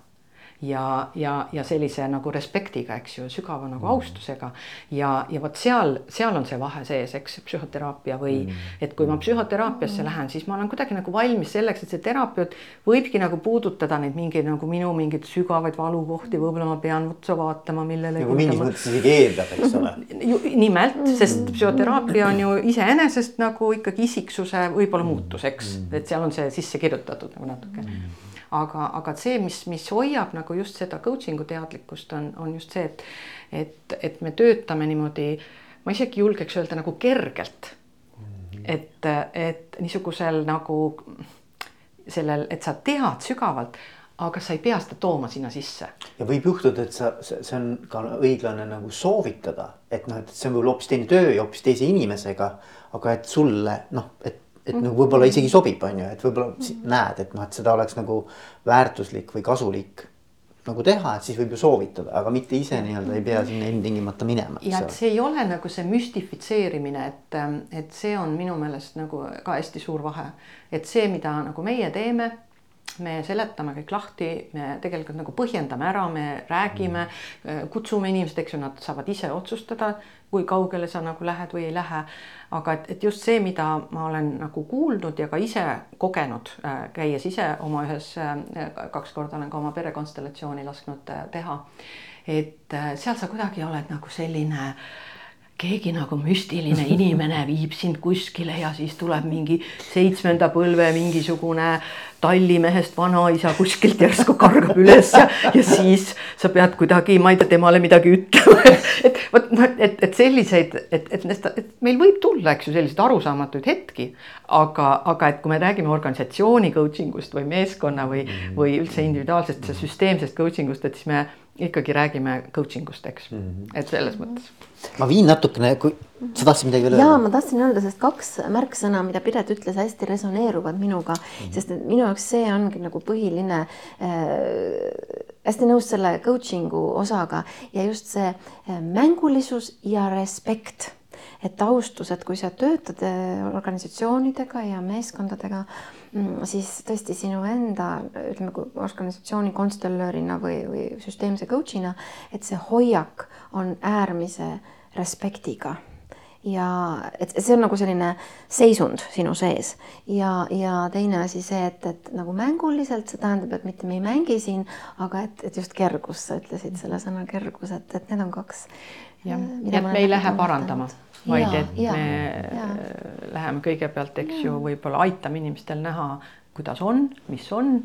ja, ja, ja sellise nagu respektiga, eks ju, sügava nagu mm. austusega. ja, ja vot seal, seal on see vahe sees, eks, psühhoteraapia või mm. et kui ma psühhoteraapiasse mm. lähen, siis ma olen kuidagi nagu valmis selleks, et see terapeut võibki nagu puudutada neid mingeid nagu minu mingeid sügavaid valukohti, võib-olla ma pean otsa vaatama, millele. nagu mingis mõttes isegi eeldab, eks ole. *laughs* nimelt, sest psühhoteraapia on ju iseenesest nagu ikkagi isiksuse võib-olla muutus, eks, et seal on see sisse kirjutatud nagu natuke mm aga, aga see, mis, mis hoiab nagu just seda coaching'u teadlikkust, on, on just see, et, et, et me töötame niimoodi, ma isegi julgeks öelda nagu kergelt. et, et niisugusel nagu sellel, et sa tead sügavalt, aga sa ei pea seda tooma sinna sisse. ja võib juhtuda, et sa, see on ka õiglane nagu soovitada, et noh, et see on võib-olla hoopis teine töö ja hoopis teise inimesega. aga et sulle noh, et et nagu võib-olla isegi sobib, on ju, et võib-olla näed, et noh, et seda oleks nagu väärtuslik või kasulik nagu teha, et siis võib ju soovitada, aga mitte ise nii-öelda ei pea sinna ilmtingimata minema. ja et see ei ole nagu see müstifitseerimine, et, et see on minu meelest nagu ka hästi suur vahe, et see, mida nagu meie teeme me seletame kõik lahti, me tegelikult nagu põhjendame ära, me räägime, kutsume inimesed, eks ju, nad saavad ise otsustada, kui kaugele sa nagu lähed või ei lähe. aga et, et just see, mida ma olen nagu kuulnud ja ka ise kogenud, äh, käies ise oma ühes, äh, kaks korda olen ka oma perekonstellatsiooni lasknud äh, teha. et seal sa kuidagi oled nagu selline keegi nagu müstiline *laughs* inimene viib sind kuskile ja siis tuleb mingi seitsmenda põlve mingisugune tallimehest vanaisa kuskilt järsku kargab üles ja, ja siis sa pead kuidagi, ma ei tea, temale midagi ütlema. et vot et, et selliseid, et, et, et, et meil võib tulla, eks ju, selliseid arusaamatuid hetki, aga, aga et kui me räägime organisatsiooni coaching ust või meeskonna või, või üldse individuaalsest süsteemsest coaching ust, et siis me ikkagi räägime coaching ust, eks mm, -hmm. et selles mõttes. ma viin natukene, kui sa tahtsid midagi veel öelda? ja ma tahtsin öelda, sest kaks märksõna, mida Piret ütles, hästi resoneeruvad minuga mm, -hmm. sest et minu jaoks see ongi nagu põhiline äh,. hästi nõus selle coaching'u osaga ja just see äh, mängulisus ja respekt et austus, et kui sa töötad äh, organisatsioonidega ja meeskondadega, mm, siis tõesti sinu enda, ütleme, kui organisatsiooni konstellöörina või, või süsteemse coach'ina, et see hoiak on äärmise respektiga ja et see on nagu selline seisund sinu sees ja, ja teine asi see, et, et nagu mänguliselt, see tähendab, et mitte me ei mängi siin, aga et, et just kergus, sa ütlesid selle sõna kergus, et, et need on kaks. jah, äh, et me ei lähe parandama vaid ja, et ja, me ja. läheme kõigepealt, eks ju, võib-olla aitame inimestel näha, kuidas on, mis on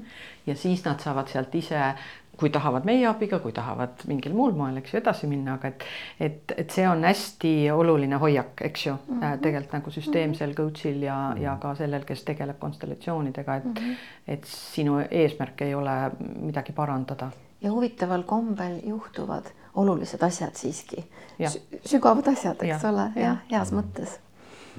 ja siis nad saavad sealt ise kui tahavad meie abiga, kui tahavad mingil muul moel, eks ju, edasi minna, aga et, et, et see on hästi oluline hoiak, eks ju mm, -hmm. tegelikult nagu süsteemsel coach'il ja, ja ka sellel, kes tegeleb konstellatsioonidega, et mm, -hmm. et sinu eesmärk ei ole midagi parandada. ja huvitaval kombel juhtuvad olulised asjad siiski, sügavad asjad, eks ja. ole, jah, heas mõttes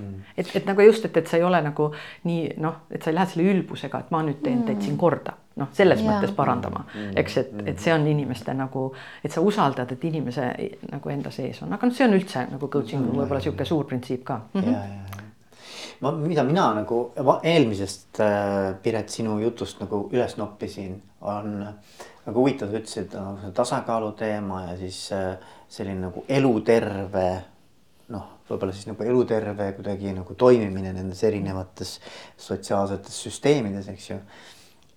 mm. et, et nagu just, et, et sa ei ole nagu nii noh, et sa ei lähe selle ülbusega, et ma nüüd teen teid siin mm. korda, noh, selles ja. mõttes parandama, mm. eks, et, et see on inimeste nagu, et sa usaldad, et inimese nagu enda sees on, aga noh, see on üldse nagu coaching mm. võib-olla niisugune suur printsiip ka mm. -hmm. ja, ja, ja ma, mida mina nagu eelmisest äh, Piret sinu jutust nagu üles noppisin, on äh, väga huvitav, sa ütlesid no, tasakaalu teema ja siis äh, selline nagu eluterve noh, võib-olla siis nagu eluterve kuidagi nagu toimimine nendes erinevates sotsiaalsetes süsteemides, eks ju.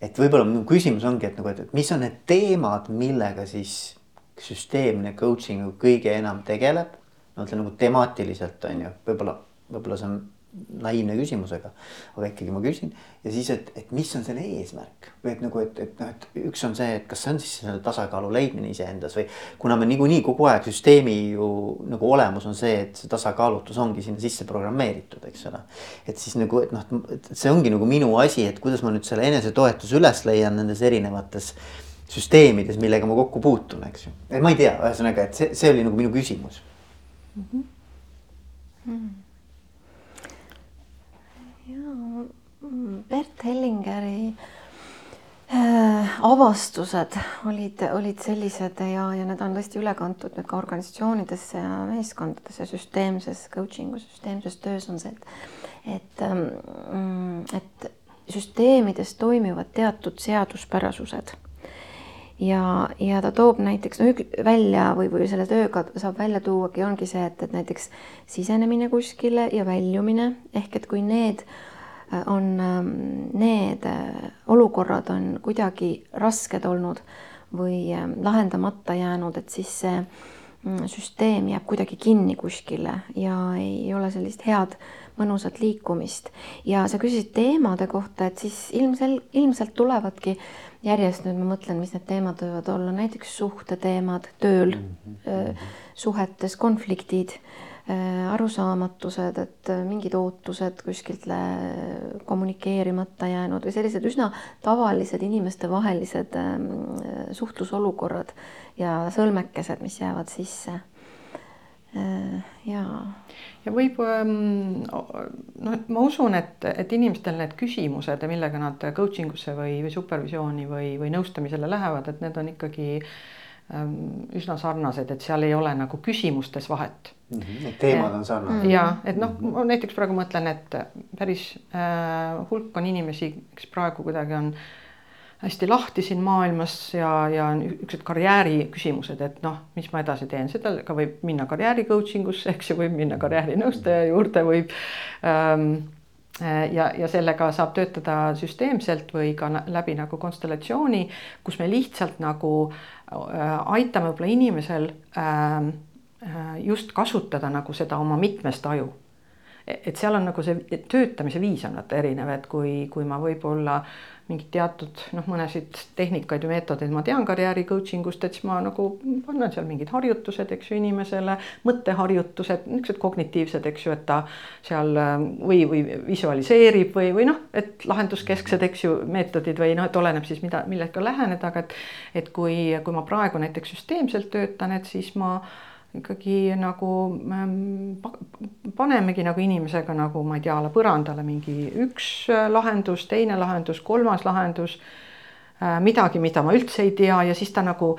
Et võib-olla mu küsimus ongi, et nagu, et, et mis on need teemad, millega siis süsteemne coaching kõige enam tegeleb. no ütleme nagu temaatiliselt on ju, võib-olla, võib-olla see on naiivne küsimusega, aga ikkagi ma küsin ja siis, et, et mis on selle eesmärk või et nagu, et, et noh, et üks on see, et kas see on siis selle tasakaalu leidmine iseendas või kuna me niikuinii kogu aeg süsteemi ju nagu olemus on see, et see tasakaalutus ongi sinna sisse programmeeritud, eks ole. et siis nagu, et noh, et see ongi nagu minu asi, et kuidas ma nüüd selle enesetoetuse üles leian nendes erinevates süsteemides, millega ma kokku puutun, eks ju. ma ei tea, ühesõnaga, et see, see oli nagu minu küsimus mm. -hmm. Mm -hmm Bert Hellingeri äh, avastused olid, olid sellised ja, ja need on tõesti üle kantud nüüd ka organisatsioonidesse ja meeskondadesse, süsteemses coaching'u, süsteemses töös on see, et, et, ähm, et süsteemides toimivad teatud seaduspärasused ja, ja ta toob näiteks no, välja või, või selle tööga saab välja tuuagi, ongi see, et, et näiteks sisenemine kuskile ja väljumine. Ehk et kui need äh, on ähm, need äh, olukorrad on kuidagi rasked olnud või ähm, lahendamata jäänud, et siis see mm, süsteem jääb kuidagi kinni kuskile ja ei ole sellist head mõnusat liikumist. ja sa küsisid teemade kohta, et siis ilmsel, ilmselt tulevadki järjest nüüd ma mõtlen, mis need teemad võivad olla, näiteks suhteteemad tööl mm, -hmm. suhetes, konfliktid Äh, arusaamatused, et äh, mingid ootused kuskilt kommunikeerimata jäänud või sellised üsna tavalised inimestevahelised ähm, suhtlusolukorrad ja sõlmekesed, mis jäävad sisse. Äh, ja. ja võib ähm, noh, ma usun, et, et inimestel need küsimused, millega nad coaching usse või, või supervisiooni või, või nõustamisele lähevad, et need on ikkagi ähm, üsna sarnased, et seal ei ole nagu küsimustes vahet. Need teemad on sarnased. ja et noh, ma näiteks praegu mõtlen, et päris äh, hulk on inimesi, kes praegu kuidagi on hästi lahti siin maailmas ja, ja niisugused karjääri küsimused, et noh, mis ma edasi teen, sellega võib minna karjääri coaching usse, eks ju, võib minna karjäärinõustaja juurde, võib ähm, ja, ja sellega saab töötada süsteemselt või ka läbi nagu konstellatsiooni, kus me lihtsalt nagu äh, aitame võib-olla inimesel äh, just kasutada nagu seda oma mitmest aju. Et seal on nagu see töötamise viis on vaata erinev, et kui, kui ma võib-olla mingid teatud noh, mõnesid tehnikaid või meetodeid ma tean karjääri coaching ust, et siis ma nagu annan seal mingid harjutused, eks ju, inimesele, mõtteharjutused, niisugused kognitiivsed, eks ju, et ta seal või, või visualiseerib või, või noh, et lahenduskesksed, eks ju, meetodid või noh, et oleneb siis mida, millega läheneda, aga et et kui, kui ma praegu näiteks süsteemselt töötan, et siis ma ikkagi nagu ähm, panemegi nagu inimesega nagu ma ei tea, põrandale mingi üks äh, lahendus, teine lahendus, kolmas lahendus, äh, midagi, mida ma üldse ei tea ja siis ta nagu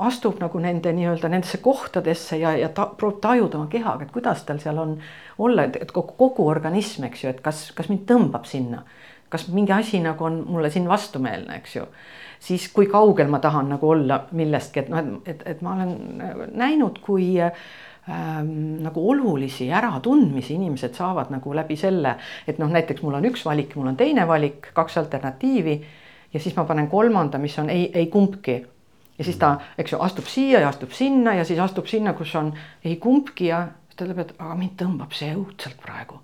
astub nagu nende nii-öelda nendesse kohtadesse ja, ja ta proovib tajuda oma kehaga, et kuidas tal seal on olla, et kogu, kogu organism, eks ju, et kas, kas mind tõmbab sinna, kas mingi asi nagu on mulle siin vastumeelne, eks ju siis kui kaugel ma tahan nagu olla millestki, et noh, et, et ma olen näinud, kui ähm, nagu olulisi äratundmisi inimesed saavad nagu läbi selle, et noh, näiteks mul on üks valik, mul on teine valik, kaks alternatiivi ja siis ma panen kolmanda, mis on ei, ei kumbki. ja siis ta, eks ju, astub siia ja astub sinna ja siis astub sinna, kus on ei kumbki ja siis ta ütleb, et aga mind tõmbab see õudselt praegu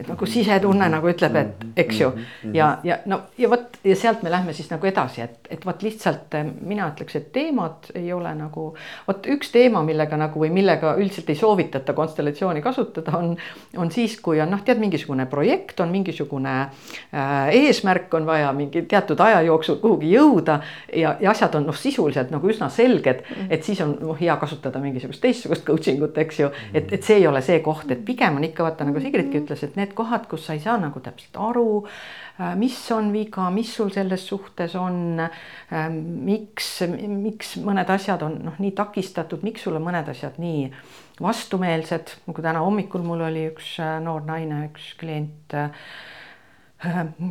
et nagu sisetunne nagu ütleb, et eks ju, ja, ja no ja vot ja sealt me lähme siis nagu edasi, et, et vot lihtsalt eh, mina ütleks, et teemad ei ole nagu vot üks teema, millega nagu või millega üldiselt ei soovitata konstellatsiooni kasutada, on, on siis, kui on noh, tead, mingisugune projekt on mingisugune äh, eesmärk on vaja mingi teatud aja jooksul kuhugi jõuda ja, ja asjad on noh, sisuliselt nagu üsna selged, et siis on noh, hea kasutada mingisugust teistsugust coaching ut, eks ju, et, et see ei ole see koht, et pigem on ikka vaata nagu Sigridki ütles, et need need kohad, kus sa ei saa nagu täpselt aru, äh, mis on viga, mis sul selles suhtes on, ähm, miks, miks mõned asjad on noh, nii takistatud, miks sulle mõned asjad nii vastumeelsed, nagu täna hommikul mul oli üks äh, noor naine, üks klient äh,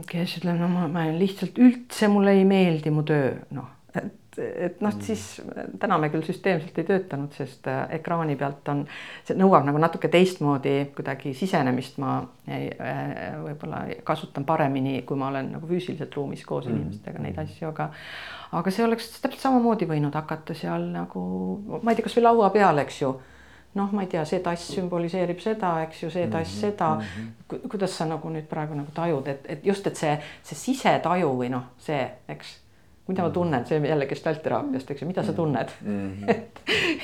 kes ütleb, no ma, ma lihtsalt üldse mulle ei meeldi mu töö, noh, et noh, mm. siis täna me küll süsteemselt ei töötanud, sest äh, ekraani pealt on, see nõuab nagu natuke teistmoodi kuidagi sisenemist, ma ei, äh, võib-olla kasutan paremini, kui ma olen nagu füüsiliselt ruumis koos mm. inimestega neid asju, aga aga see oleks täpselt samamoodi võinud hakata seal nagu, ma ei tea, kasvõi laua peal, eks ju noh, ma ei tea, see tass sümboliseerib seda, eks ju, see tass mm -hmm, seda mm. -hmm. kuidas sa nagu nüüd praegu nagu tajud, et, et just, et see, see sisetaju või noh, see, eks mida ma tunnen, see jälle gestaltteraapiast, eks ju, mida sa tunned mm. -hmm. *laughs* et,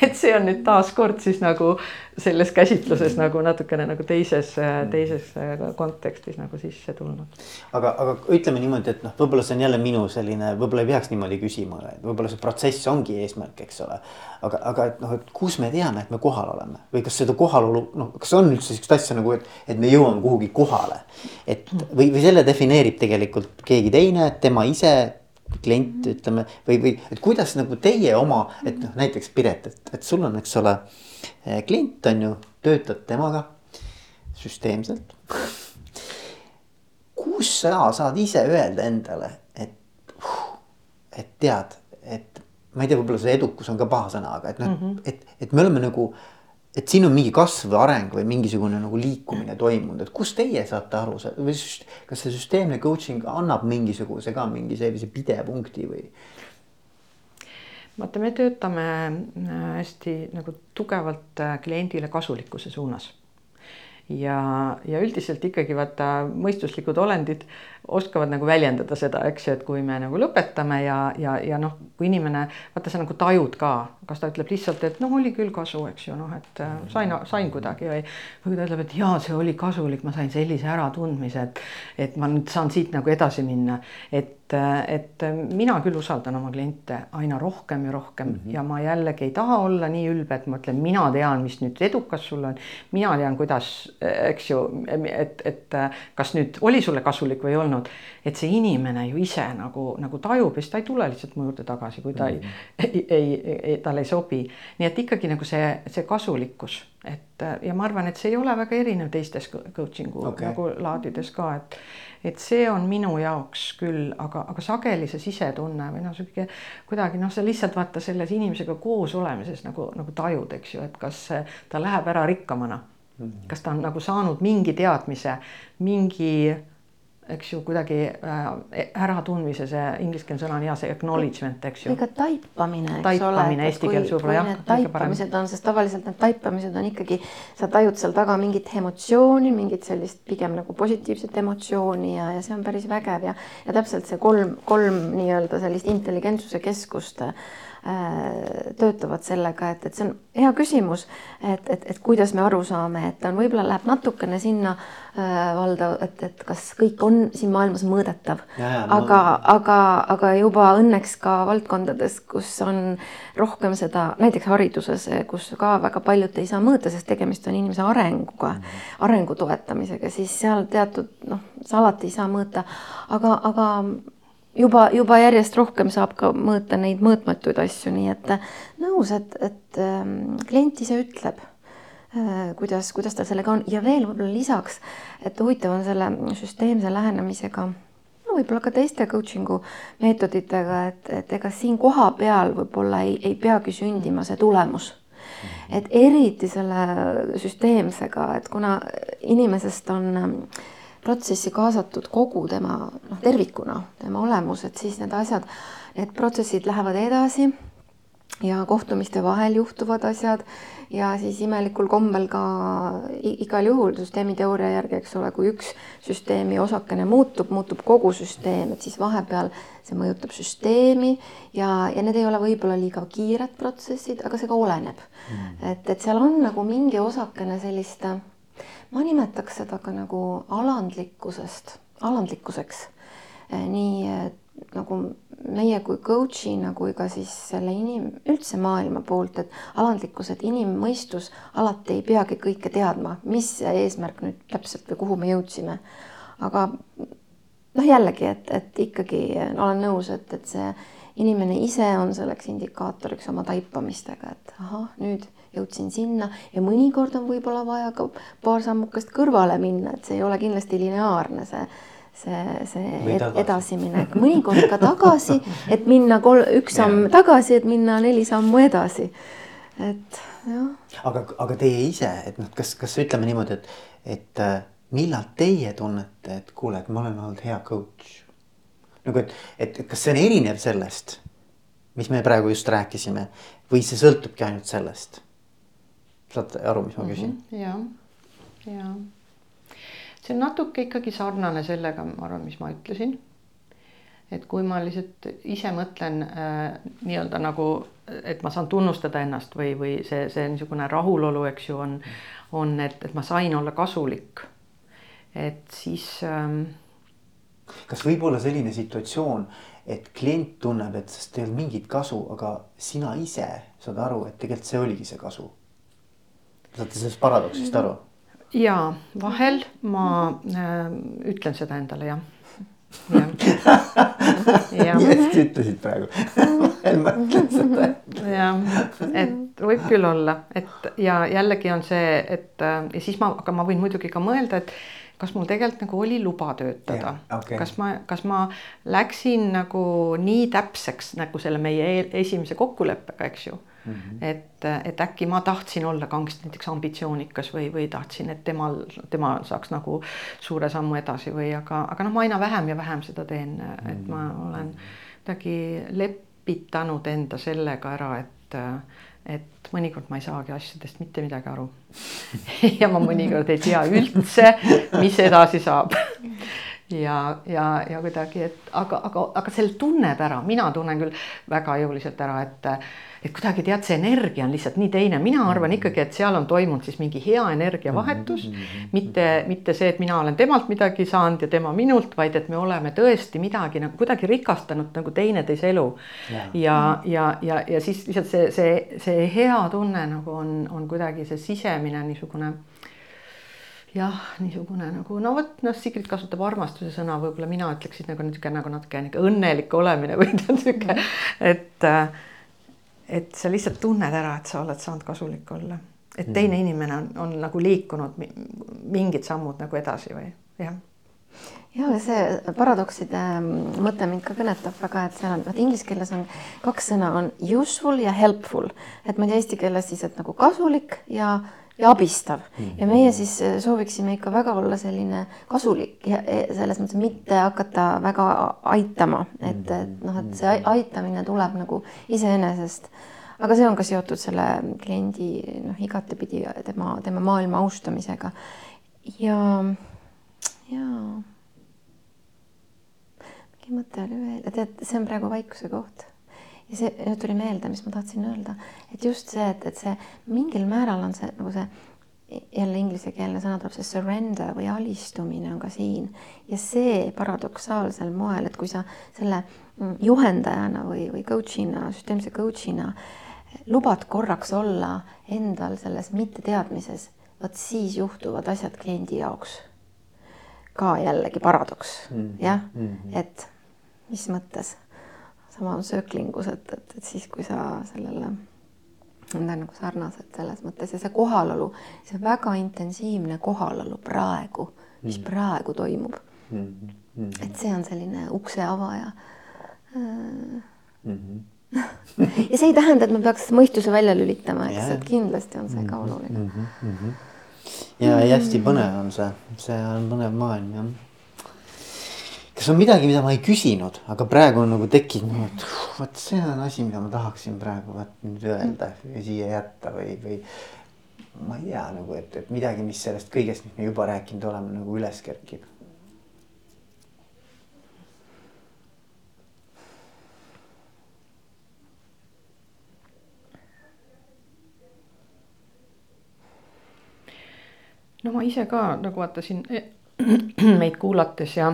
et see on nüüd taaskord siis nagu selles käsitluses mm -hmm. nagu natukene nagu teises mm, -hmm. teises äh, kontekstis nagu sisse tulnud. aga, aga ütleme niimoodi, et noh, võib-olla see on jälle minu selline, võib-olla ei peaks niimoodi küsima, et võib-olla see protsess ongi eesmärk, eks ole. aga, aga et noh, et kus me teame, et me kohal oleme või kas seda kohalolu, noh, kas on üldse sihukest asja nagu, et, et me jõuame kuhugi kohale. et või, või selle defineerib tegelikult keegi teine, tema ise klient ütleme või, või et kuidas nagu teie oma, et noh, näiteks Piret, et, et sul on, eks ole, eh, klient on ju, töötad temaga süsteemselt. Kus sa saad ise öelda endale, et, et tead, et ma ei tea, võib-olla see edukus on ka paha sõna, aga et noh mm -hmm., et, et me oleme nagu et siin on mingi kasv või areng või mingisugune nagu liikumine toimunud, et kust teie saate aru või kas see süsteemne coaching annab mingisuguse ka mingi sellise pidepunkti või? vaata, me töötame äh, hästi nagu tugevalt äh, kliendile kasulikkuse suunas ja, ja üldiselt ikkagi vaata mõistuslikud olendid oskavad nagu väljendada seda, eks ju, et kui me nagu lõpetame ja, ja, ja noh, kui inimene vaata, sa nagu tajud ka, kas ta ütleb lihtsalt, et noh, oli küll kasu, eks ju, noh, et äh, sain, sain kuidagi või, või ta ütleb, et jaa, see oli kasulik, ma sain sellise äratundmise, et, et ma nüüd saan siit nagu edasi minna, et et mina küll usaldan oma kliente aina rohkem ja rohkem mm -hmm. ja ma jällegi ei taha olla nii ülbe, et ma ütlen, mina tean, mis nüüd edukas sul on. mina tean, kuidas, eks ju, et, et kas nüüd oli sulle kasulik või ei olnud et see inimene ju ise nagu, nagu tajub ja siis ta ei tule lihtsalt mu juurde tagasi, kui ta mm -hmm. ei, ei, ei, ei, talle ei sobi. nii et ikkagi nagu see, see kasulikkus, et ja ma arvan, et see ei ole väga erinev teistes coaching'u Okei. nagu laadides ka, et et see on minu jaoks küll, aga, aga sageli see sisetunne või noh, sihuke kuidagi noh, sa lihtsalt vaata selles inimesega koos olemises nagu, nagu tajud, eks ju, et kas ta läheb ära rikkamana. kas ta on nagu saanud mingi teadmise, mingi eks ju kuidagi äh, äratundmise, see ingliskeelne sõna on hea, see acknowledgement, eks ju. ka taipamine, eks Taipamine ole. eesti keeles võib-olla, jah, taipamised on, sest tavaliselt need taipamised on ikkagi, sa tajud seal taga mingit emotsiooni, mingit sellist pigem nagu positiivset emotsiooni ja, ja see on päris vägev ja, ja täpselt see kolm, kolm nii-öelda sellist intelligentsuse keskust töötavad sellega, et, et see on hea küsimus, et, et, et kuidas me aru saame, et on, võib-olla läheb natukene sinna äh, valda, et, et kas kõik on siin maailmas mõõdetav. Aga, aga, aga juba õnneks ka valdkondades, kus on rohkem seda, näiteks hariduses, kus ka väga paljud ei saa mõõta, sest tegemist on inimese arenguga mm, -hmm. arengu toetamisega, siis seal teatud noh, sa alati ei saa mõõta, aga, aga juba, juba järjest rohkem saab ka mõõta neid mõõtmatuid asju, nii et äh, nõus, et, et ähm, klient ise ütleb äh, kuidas, kuidas tal sellega on ja veel võib-olla lisaks, et huvitav on selle süsteemse lähenemisega, no võib-olla ka teiste coaching'u meetoditega, et, et ega siin kohapeal võib-olla ei, ei peagi sündima see tulemus. et eriti selle süsteemsega, et kuna inimesest on protsessi kaasatud kogu tema noh, tervikuna, tema olemus, et siis need asjad, need protsessid lähevad edasi ja kohtumiste vahel juhtuvad asjad ja siis imelikul kombel ka igal juhul süsteemiteooria järgi, eks ole, kui üks süsteemi osakene muutub, muutub kogu süsteem, et siis vahepeal see mõjutab süsteemi ja, ja need ei ole võib-olla liiga kiired protsessid, aga see ka oleneb. Mm.. et, et seal on nagu mingi osakene sellist, ma nimetaks seda ka nagu alandlikkusest, alandlikkuseks. nii eh, nagu meie kui coach'ina kui ka siis selle inim-, üldse maailma poolt, et alandlikkus, et inimmõistus alati ei peagi kõike teadma, mis eesmärk nüüd täpselt või kuhu me jõudsime. aga noh, jällegi, et, et ikkagi olen nõus, et, et see inimene ise on selleks indikaatoriks oma taipamistega, et ahah, nüüd jõudsin sinna ja mõnikord on võib-olla vaja ka paar sammukest kõrvale minna, et see ei ole kindlasti lineaarne, see see, see ed, edasiminek, mõnikord ka tagasi, et minna kol-, üks samm tagasi, et minna neli sammu edasi. et jah, aga, aga teie ise, et noh, kas, kas ütleme niimoodi, et, et äh, millal teie tunnete, et kuule, et ma olen olnud hea coach? nagu, et, et kas see on erinev sellest, mis me praegu just rääkisime või see sõltubki ainult sellest? Saate aru, mis ma küsin mm? ja, ja see on natuke ikkagi sarnane sellega, ma arvan, mis ma ütlesin. et kui ma lihtsalt ise mõtlen äh, nii-öelda nagu, et ma saan tunnustada ennast või, või see, see niisugune rahulolu, eks ju, on, on, et, et ma sain olla kasulik. et siis ähm, -hmm. kas võib olla selline situatsioon, et klient tunneb, et sest ei olnud mingit kasu, aga sina ise saad aru, et tegelikult see oligi see kasu? Saate sellest paradoksist aru? ja vahel ma äh, ütlen seda endale jah. *laughs* jah. nii hästi ütlesid praegu *laughs* ma ütlen seda. jah, et võib küll olla, et ja jällegi on see, et ja siis ma, aga ma võin muidugi ka mõelda, et kas mul tegelikult nagu oli luba töötada Jah, okei. kas ma, kas ma läksin nagu nii täpseks nagu selle meie eel- esimese kokkuleppega, eks ju mm. -hmm. et, et äkki ma tahtsin olla kangesti näiteks ambitsioonikas või, või tahtsin, et temal, tema saaks nagu suure sammu edasi või aga, aga noh, ma aina vähem ja vähem seda teen, et ma olen kuidagi lepitanud enda sellega ära, et et mõnikord ma ei saagi asjadest mitte midagi aru. *laughs* ja ma mõnikord ei tea üldse, mis edasi saab. *laughs* ja, ja, ja kuidagi, et aga, aga, aga selle tunned ära, mina tunnen küll väga jõuliselt ära, et et kuidagi tead, see energia on lihtsalt nii teine, mina arvan ikkagi, et seal on toimunud siis mingi hea energiavahetus mm. -hmm. mitte, mitte see, et mina olen temalt midagi saanud ja tema minult, vaid et me oleme tõesti midagi nagu kuidagi rikastanud nagu teineteise elu. Jaa. ja, ja, ja, ja siis lihtsalt see, see, see hea tunne nagu on, on kuidagi see sisemine niisugune jah, niisugune nagu no vot, noh, Sigrid kasutab armastuse sõna, võib-olla mina ütleksin nagu niisugune nagu natuke niisugune õnnelik olemine või *laughs* niisugune, et äh, et sa lihtsalt tunned ära, et sa oled saanud kasulik olla. et teine inimene on, on nagu liikunud mingid sammud nagu edasi või jah. Ja see paradokside mm, mõte mind ka kõnetab väga, et seal on, vaat inglise keeles on kaks sõna on useful ja helpful, et ma ei tea eesti keeles siis, et nagu kasulik ja ja abistav. Ja meie siis äh, sooviksime ikka väga olla selline kasulik ja selles mõttes mitte hakata väga aitama, et, et noh, et see aitamine tuleb nagu iseenesest. aga see on ka seotud selle kliendi noh, igatepidi tema, tema maailma austamisega. Ja, ja. Mingi mõte oli veel, tead, see on praegu vaikuse koht. Ja see nüüd tuli meelde, mis ma tahtsin öelda, et just see, et, et see mingil määral on see nagu see jälle inglisekeelne sõna tuleb see surrender või alistumine on ka siin. Ja see paradoksaalsel moel, et kui sa selle mm, juhendajana või, või coach'ina, süsteemse coach'ina lubad korraks olla endal selles mitteteadmises, vot siis juhtuvad asjad kliendi jaoks ka jällegi paradoks. Mm, -hmm. jah? -hmm. et mis mõttes, sama sööklingus, et, et, et siis, kui sa sellele, need on nagu sarnased selles mõttes ja see kohalolu, see väga intensiivne kohalolu praegu, mis mm. praegu toimub mm. -hmm. et see on selline ukse avaja mm. -hmm. *laughs* ja see ei tähenda, et me peaks mõistuse välja lülitama, eks, et kindlasti on see ka mhm. oluline mm. -hmm. ja hästi põnev on see, see on põnev maailm jah kas on midagi, mida ma ei küsinud, aga praegu on nagu tekkinud, et vot see on asi, mida ma tahaksin praegu vot nüüd öelda ja siia jätta või, või. ma ei tea nagu, et, et midagi, mis sellest kõigest, mis me juba rääkinud oleme, nagu üles kerkib. no ma ise ka nagu vaatasin *clears throat* meid kuulates ja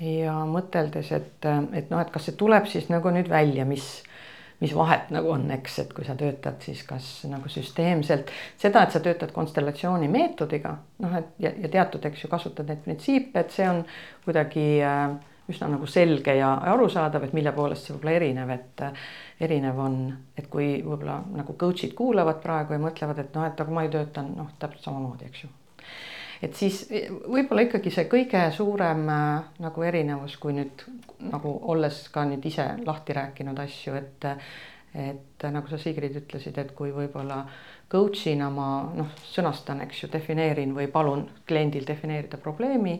ja mõteldes, et, et noh, et kas see tuleb siis nagu nüüd välja, mis, mis vahet nagu on, eks, et kui sa töötad siis kas nagu süsteemselt seda, et sa töötad konstellatsiooni meetodiga, noh, et ja, ja teatud, eks ju, kasutad neid printsiipe, et see on kuidagi äh, üsna nagu selge ja arusaadav, et mille poolest see võib-olla erinev, et äh, erinev on, et kui võib-olla nagu coach'id kuulavad praegu ja mõtlevad, et noh, et aga ma ju töötan noh, täpselt samamoodi, eks ju et siis võib-olla ikkagi see kõige suurem äh, nagu erinevus, kui nüüd nagu olles ka nüüd ise lahti rääkinud asju, et et nagu sa Sigrid ütlesid, et kui võib-olla coach'ina ma noh, sõnastan, eks ju, defineerin või palun kliendil defineerida probleemi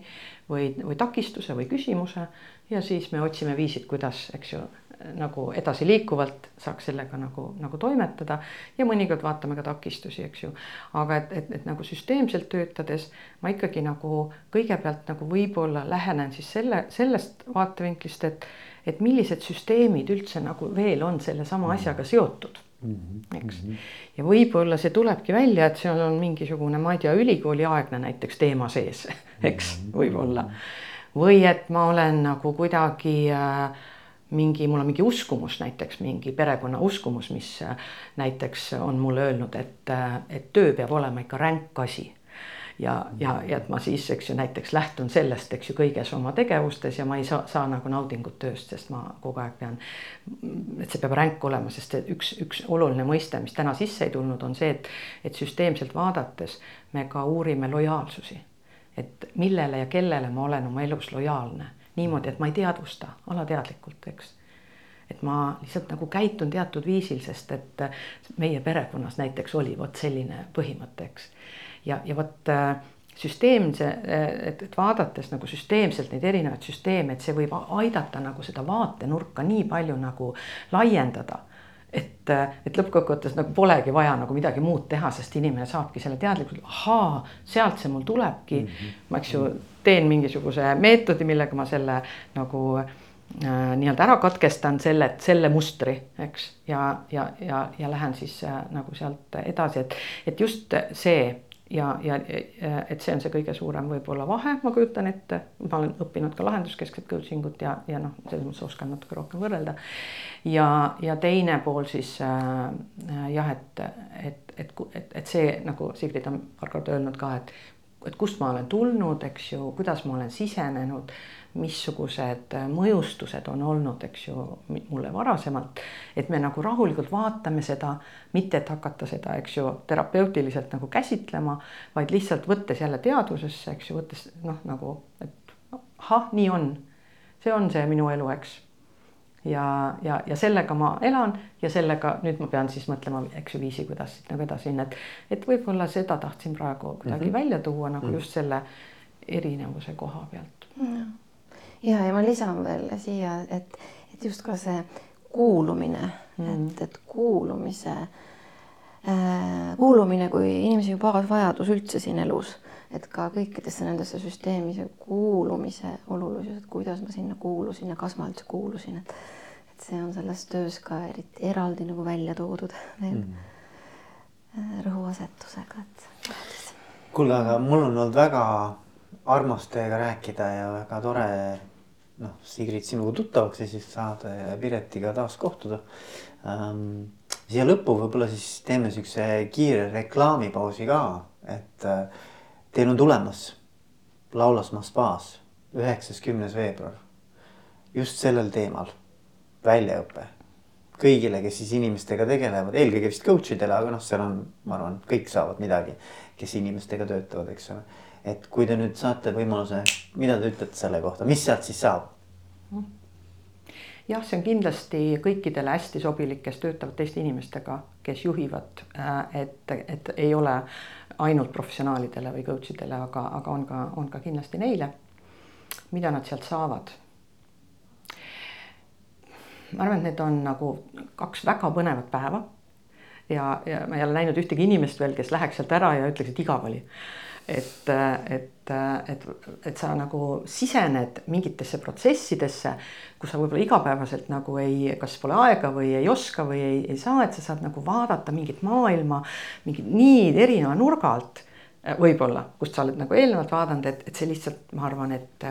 või, või takistuse või küsimuse ja siis me otsime viisid, kuidas, eks ju, nagu edasiliikuvalt saaks sellega nagu, nagu toimetada ja mõnikord vaatame ka takistusi, eks ju. aga et, et, et nagu süsteemselt töötades ma ikkagi nagu kõigepealt nagu võib-olla lähenen siis selle, sellest vaatevinklist, et, et millised süsteemid üldse nagu veel on sellesama asjaga seotud mhm, eks. Mhm. ja võib-olla see tulebki välja, et seal on mingisugune, ma ei tea, ülikooliaegne näiteks teema sees, eks, mhm. võib-olla. või et ma olen nagu kuidagi äh, mingi, mul on mingi uskumus näiteks, mingi perekonna uskumus, mis äh, näiteks on mulle öelnud, et, äh, et töö peab olema ikka ränk asi. ja, ja, ja et ma siis, eks ju, näiteks lähtun sellest, eks ju, kõiges oma tegevustes ja ma ei saa, saa nagu naudingut tööst, sest ma kogu aeg pean. et see peab ränk olema, sest üks, üks oluline mõiste, mis täna sisse ei tulnud, on see, et, et süsteemselt vaadates me ka uurime lojaalsusi. et millele ja kellele ma olen oma elus lojaalne niimoodi, et ma ei teadvusta alateadlikult, eks. et ma lihtsalt nagu käitun teatud viisil, sest et meie perekonnas näiteks oli vot selline põhimõte, eks. ja, ja vot äh, süsteemse, et, et vaadates nagu süsteemselt neid erinevaid süsteeme, et see võib aidata nagu seda vaatenurka nii palju nagu laiendada et, et lõppkokkuvõttes nagu polegi vaja nagu midagi muud teha, sest inimene saabki selle teadlikult, ahaa, sealt see mul tulebki mm. -hmm. ma, eks ju, teen mingisuguse meetodi, millega ma selle nagu äh, nii-öelda ära katkestan selle, selle mustri, eks. ja, ja, ja, ja lähen siis äh, nagu sealt edasi, et, et just see ja, ja et see on see kõige suurem võib-olla vahe, ma kujutan ette, ma olen õppinud ka lahenduskeskset coaching ut ja, ja noh, selles mõttes oskan natuke rohkem võrrelda. ja, ja teine pool siis äh, jah, et, et, et, et, et see nagu Sigrid on paar korda öelnud ka, et et kust ma olen tulnud, eks ju, kuidas ma olen sisenenud, missugused mõjustused on olnud, eks ju, mulle varasemalt. et me nagu rahulikult vaatame seda, mitte et hakata seda, eks ju, terapeutiliselt nagu käsitlema, vaid lihtsalt võttes jälle teadvusesse, eks ju, võttes noh, nagu, et ahah, nii on. see on see minu elu, eks ja, ja, ja sellega ma elan ja sellega nüüd ma pean siis mõtlema, eks ju, viisi, kuidas siit nagu edasi minna, et, et võib-olla seda tahtsin praegu kuidagi mm -hmm. välja tuua nagu mm -hmm. just selle erinevuse koha pealt. ja, ja ma lisan veel siia, et, et just ka see kuulumine mm, -hmm. et, et kuulumise äh,, kuulumine kui inimese baasvajadus üldse siin elus et ka kõikidesse nendesse süsteemide kuulumise olulisus, et kuidas ma sinna kuulusin ja kas ma üldse kuulusin, et et see on selles töös ka eriti eraldi nagu välja toodud *laughs* veel mm. rõhuasetusega, et. kuule, aga mul on olnud väga armas teiega rääkida ja väga tore noh, Sigrid sinuga tuttavaks ja siis saada ja Piretiga taas kohtuda ähm,. siia lõppu võib-olla siis teeme siukse kiire reklaamipausi ka, et äh, teil on tulemas Laulasmaa spaas üheksas, kümnes veebruar just sellel teemal väljaõpe kõigile, kes siis inimestega tegelevad, eelkõige vist coach idele, aga noh, seal on, ma arvan, kõik saavad midagi, kes inimestega töötavad, eks ole. et kui te nüüd saate võimaluse, mida te ütlete selle kohta, mis sealt siis saab? jah, see on kindlasti kõikidele hästi sobilik, kes töötavad teiste inimestega, kes juhivad, äh, et, et ei ole ainult professionaalidele või coach idele, aga, aga on ka, on ka kindlasti neile. mida nad sealt saavad ma arvan, et need on nagu kaks väga põnevat päeva. ja, ja ma ei ole näinud ühtegi inimest veel, kes läheks sealt ära ja ütleks, et igav oli. et, et, et, et sa nagu sisened mingitesse protsessidesse, kus sa võib-olla igapäevaselt nagu ei, kas pole aega või ei oska või ei, ei saa, et sa saad nagu vaadata mingit maailma mingit nii erineva nurga alt võib-olla, kust sa oled nagu eelnevalt vaadanud, et, et see lihtsalt, ma arvan, et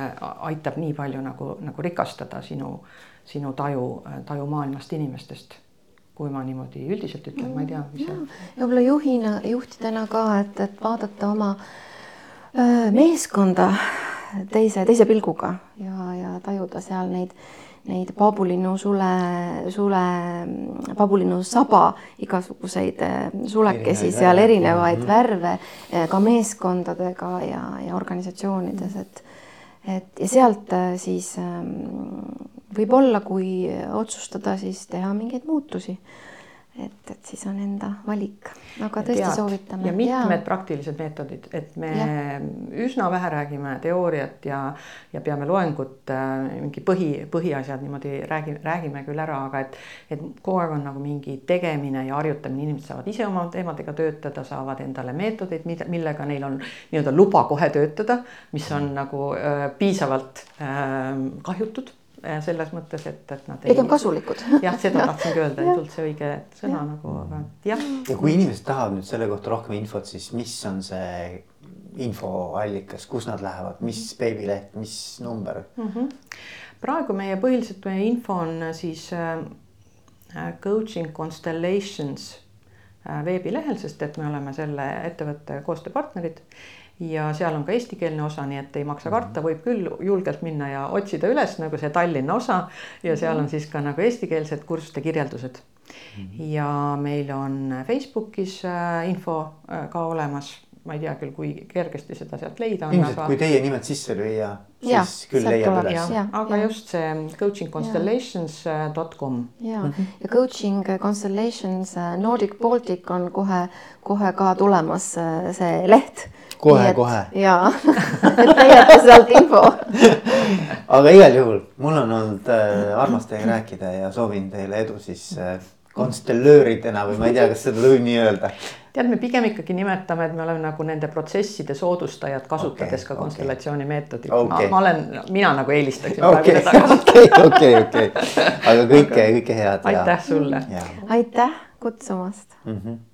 aitab nii palju nagu, nagu rikastada sinu sinu taju, taju maailmast, inimestest. kui ma niimoodi üldiselt ütlen, ma ei tea, mis see. võib-olla juhina, juhtidena ka, et, et vaadata oma öö, meeskonda teise, teise pilguga ja, ja tajuda seal neid, neid paabulinnu sule, sule, paabulinnu saba, igasuguseid sulekesi seal, erinevaid -hmm. värve ka meeskondadega ja, ja organisatsioonides, et et ja sealt siis võib-olla, kui otsustada, siis teha mingeid muutusi. Et, et siis on enda valik, aga tõesti Tead, soovitame. ja mitmed ja. praktilised meetodid, et me ja. üsna vähe räägime teooriat ja, ja peame loengut äh,, mingi põhi, põhiasjad niimoodi räägime, räägime küll ära, aga et, et kogu aeg on nagu mingi tegemine ja harjutamine, inimesed saavad ise oma teemadega töötada, saavad endale meetodeid, millega neil on nii-öelda luba kohe töötada, mis on nagu äh, piisavalt äh, kahjutud selles mõttes, et, et nad ei. On kasulikud. *laughs* jah, seda tahtsingi öelda, ei tulnud see õige sõna ja. nagu, aga jah. ja kui inimesed tahavad nüüd selle kohta rohkem infot, siis mis on see infoallikas, kus nad lähevad, mis veebileht, mis number mm? -hmm. praegu meie põhiliselt meie info on siis äh, coaching constellations äh, veebilehel, sest et me oleme selle ettevõtte koostööpartnerid ja seal on ka eestikeelne osa, nii et ei maksa karta, võib küll julgelt minna ja otsida üles nagu see Tallinna osa ja seal on siis ka nagu eestikeelsed kursuste kirjeldused. Mhm. ja meil on Facebookis äh, info äh, ka olemas, ma ei tea küll, kui kergesti seda sealt leida on. ilmselt aga... kui teie nimed sisse lüüa, siis ja, küll leiab üles. aga ja. just see coachingconstellations.com. ja mm, -hmm. ja coaching constellations Nordic Baltic on kohe, kohe ka tulemas see leht kohe-kohe. jaa, *laughs* et leiate sealt info *laughs* aga igal juhul mul on olnud äh, armas teiega rääkida ja soovin teile edu siis äh, konstellööridena või ma ei tea, kas seda võib nii öelda. tead, me pigem ikkagi nimetame, et me oleme nagu nende protsesside soodustajad, kasutades okay, ka konstellatsiooni okay. meetodit okay.. ma olen, mina nagu eelistaksin okay. praegu seda kasutada. okei, okei, okei, aga kõike, kõike head. aitäh sulle. aitäh kutsumast mm. -hmm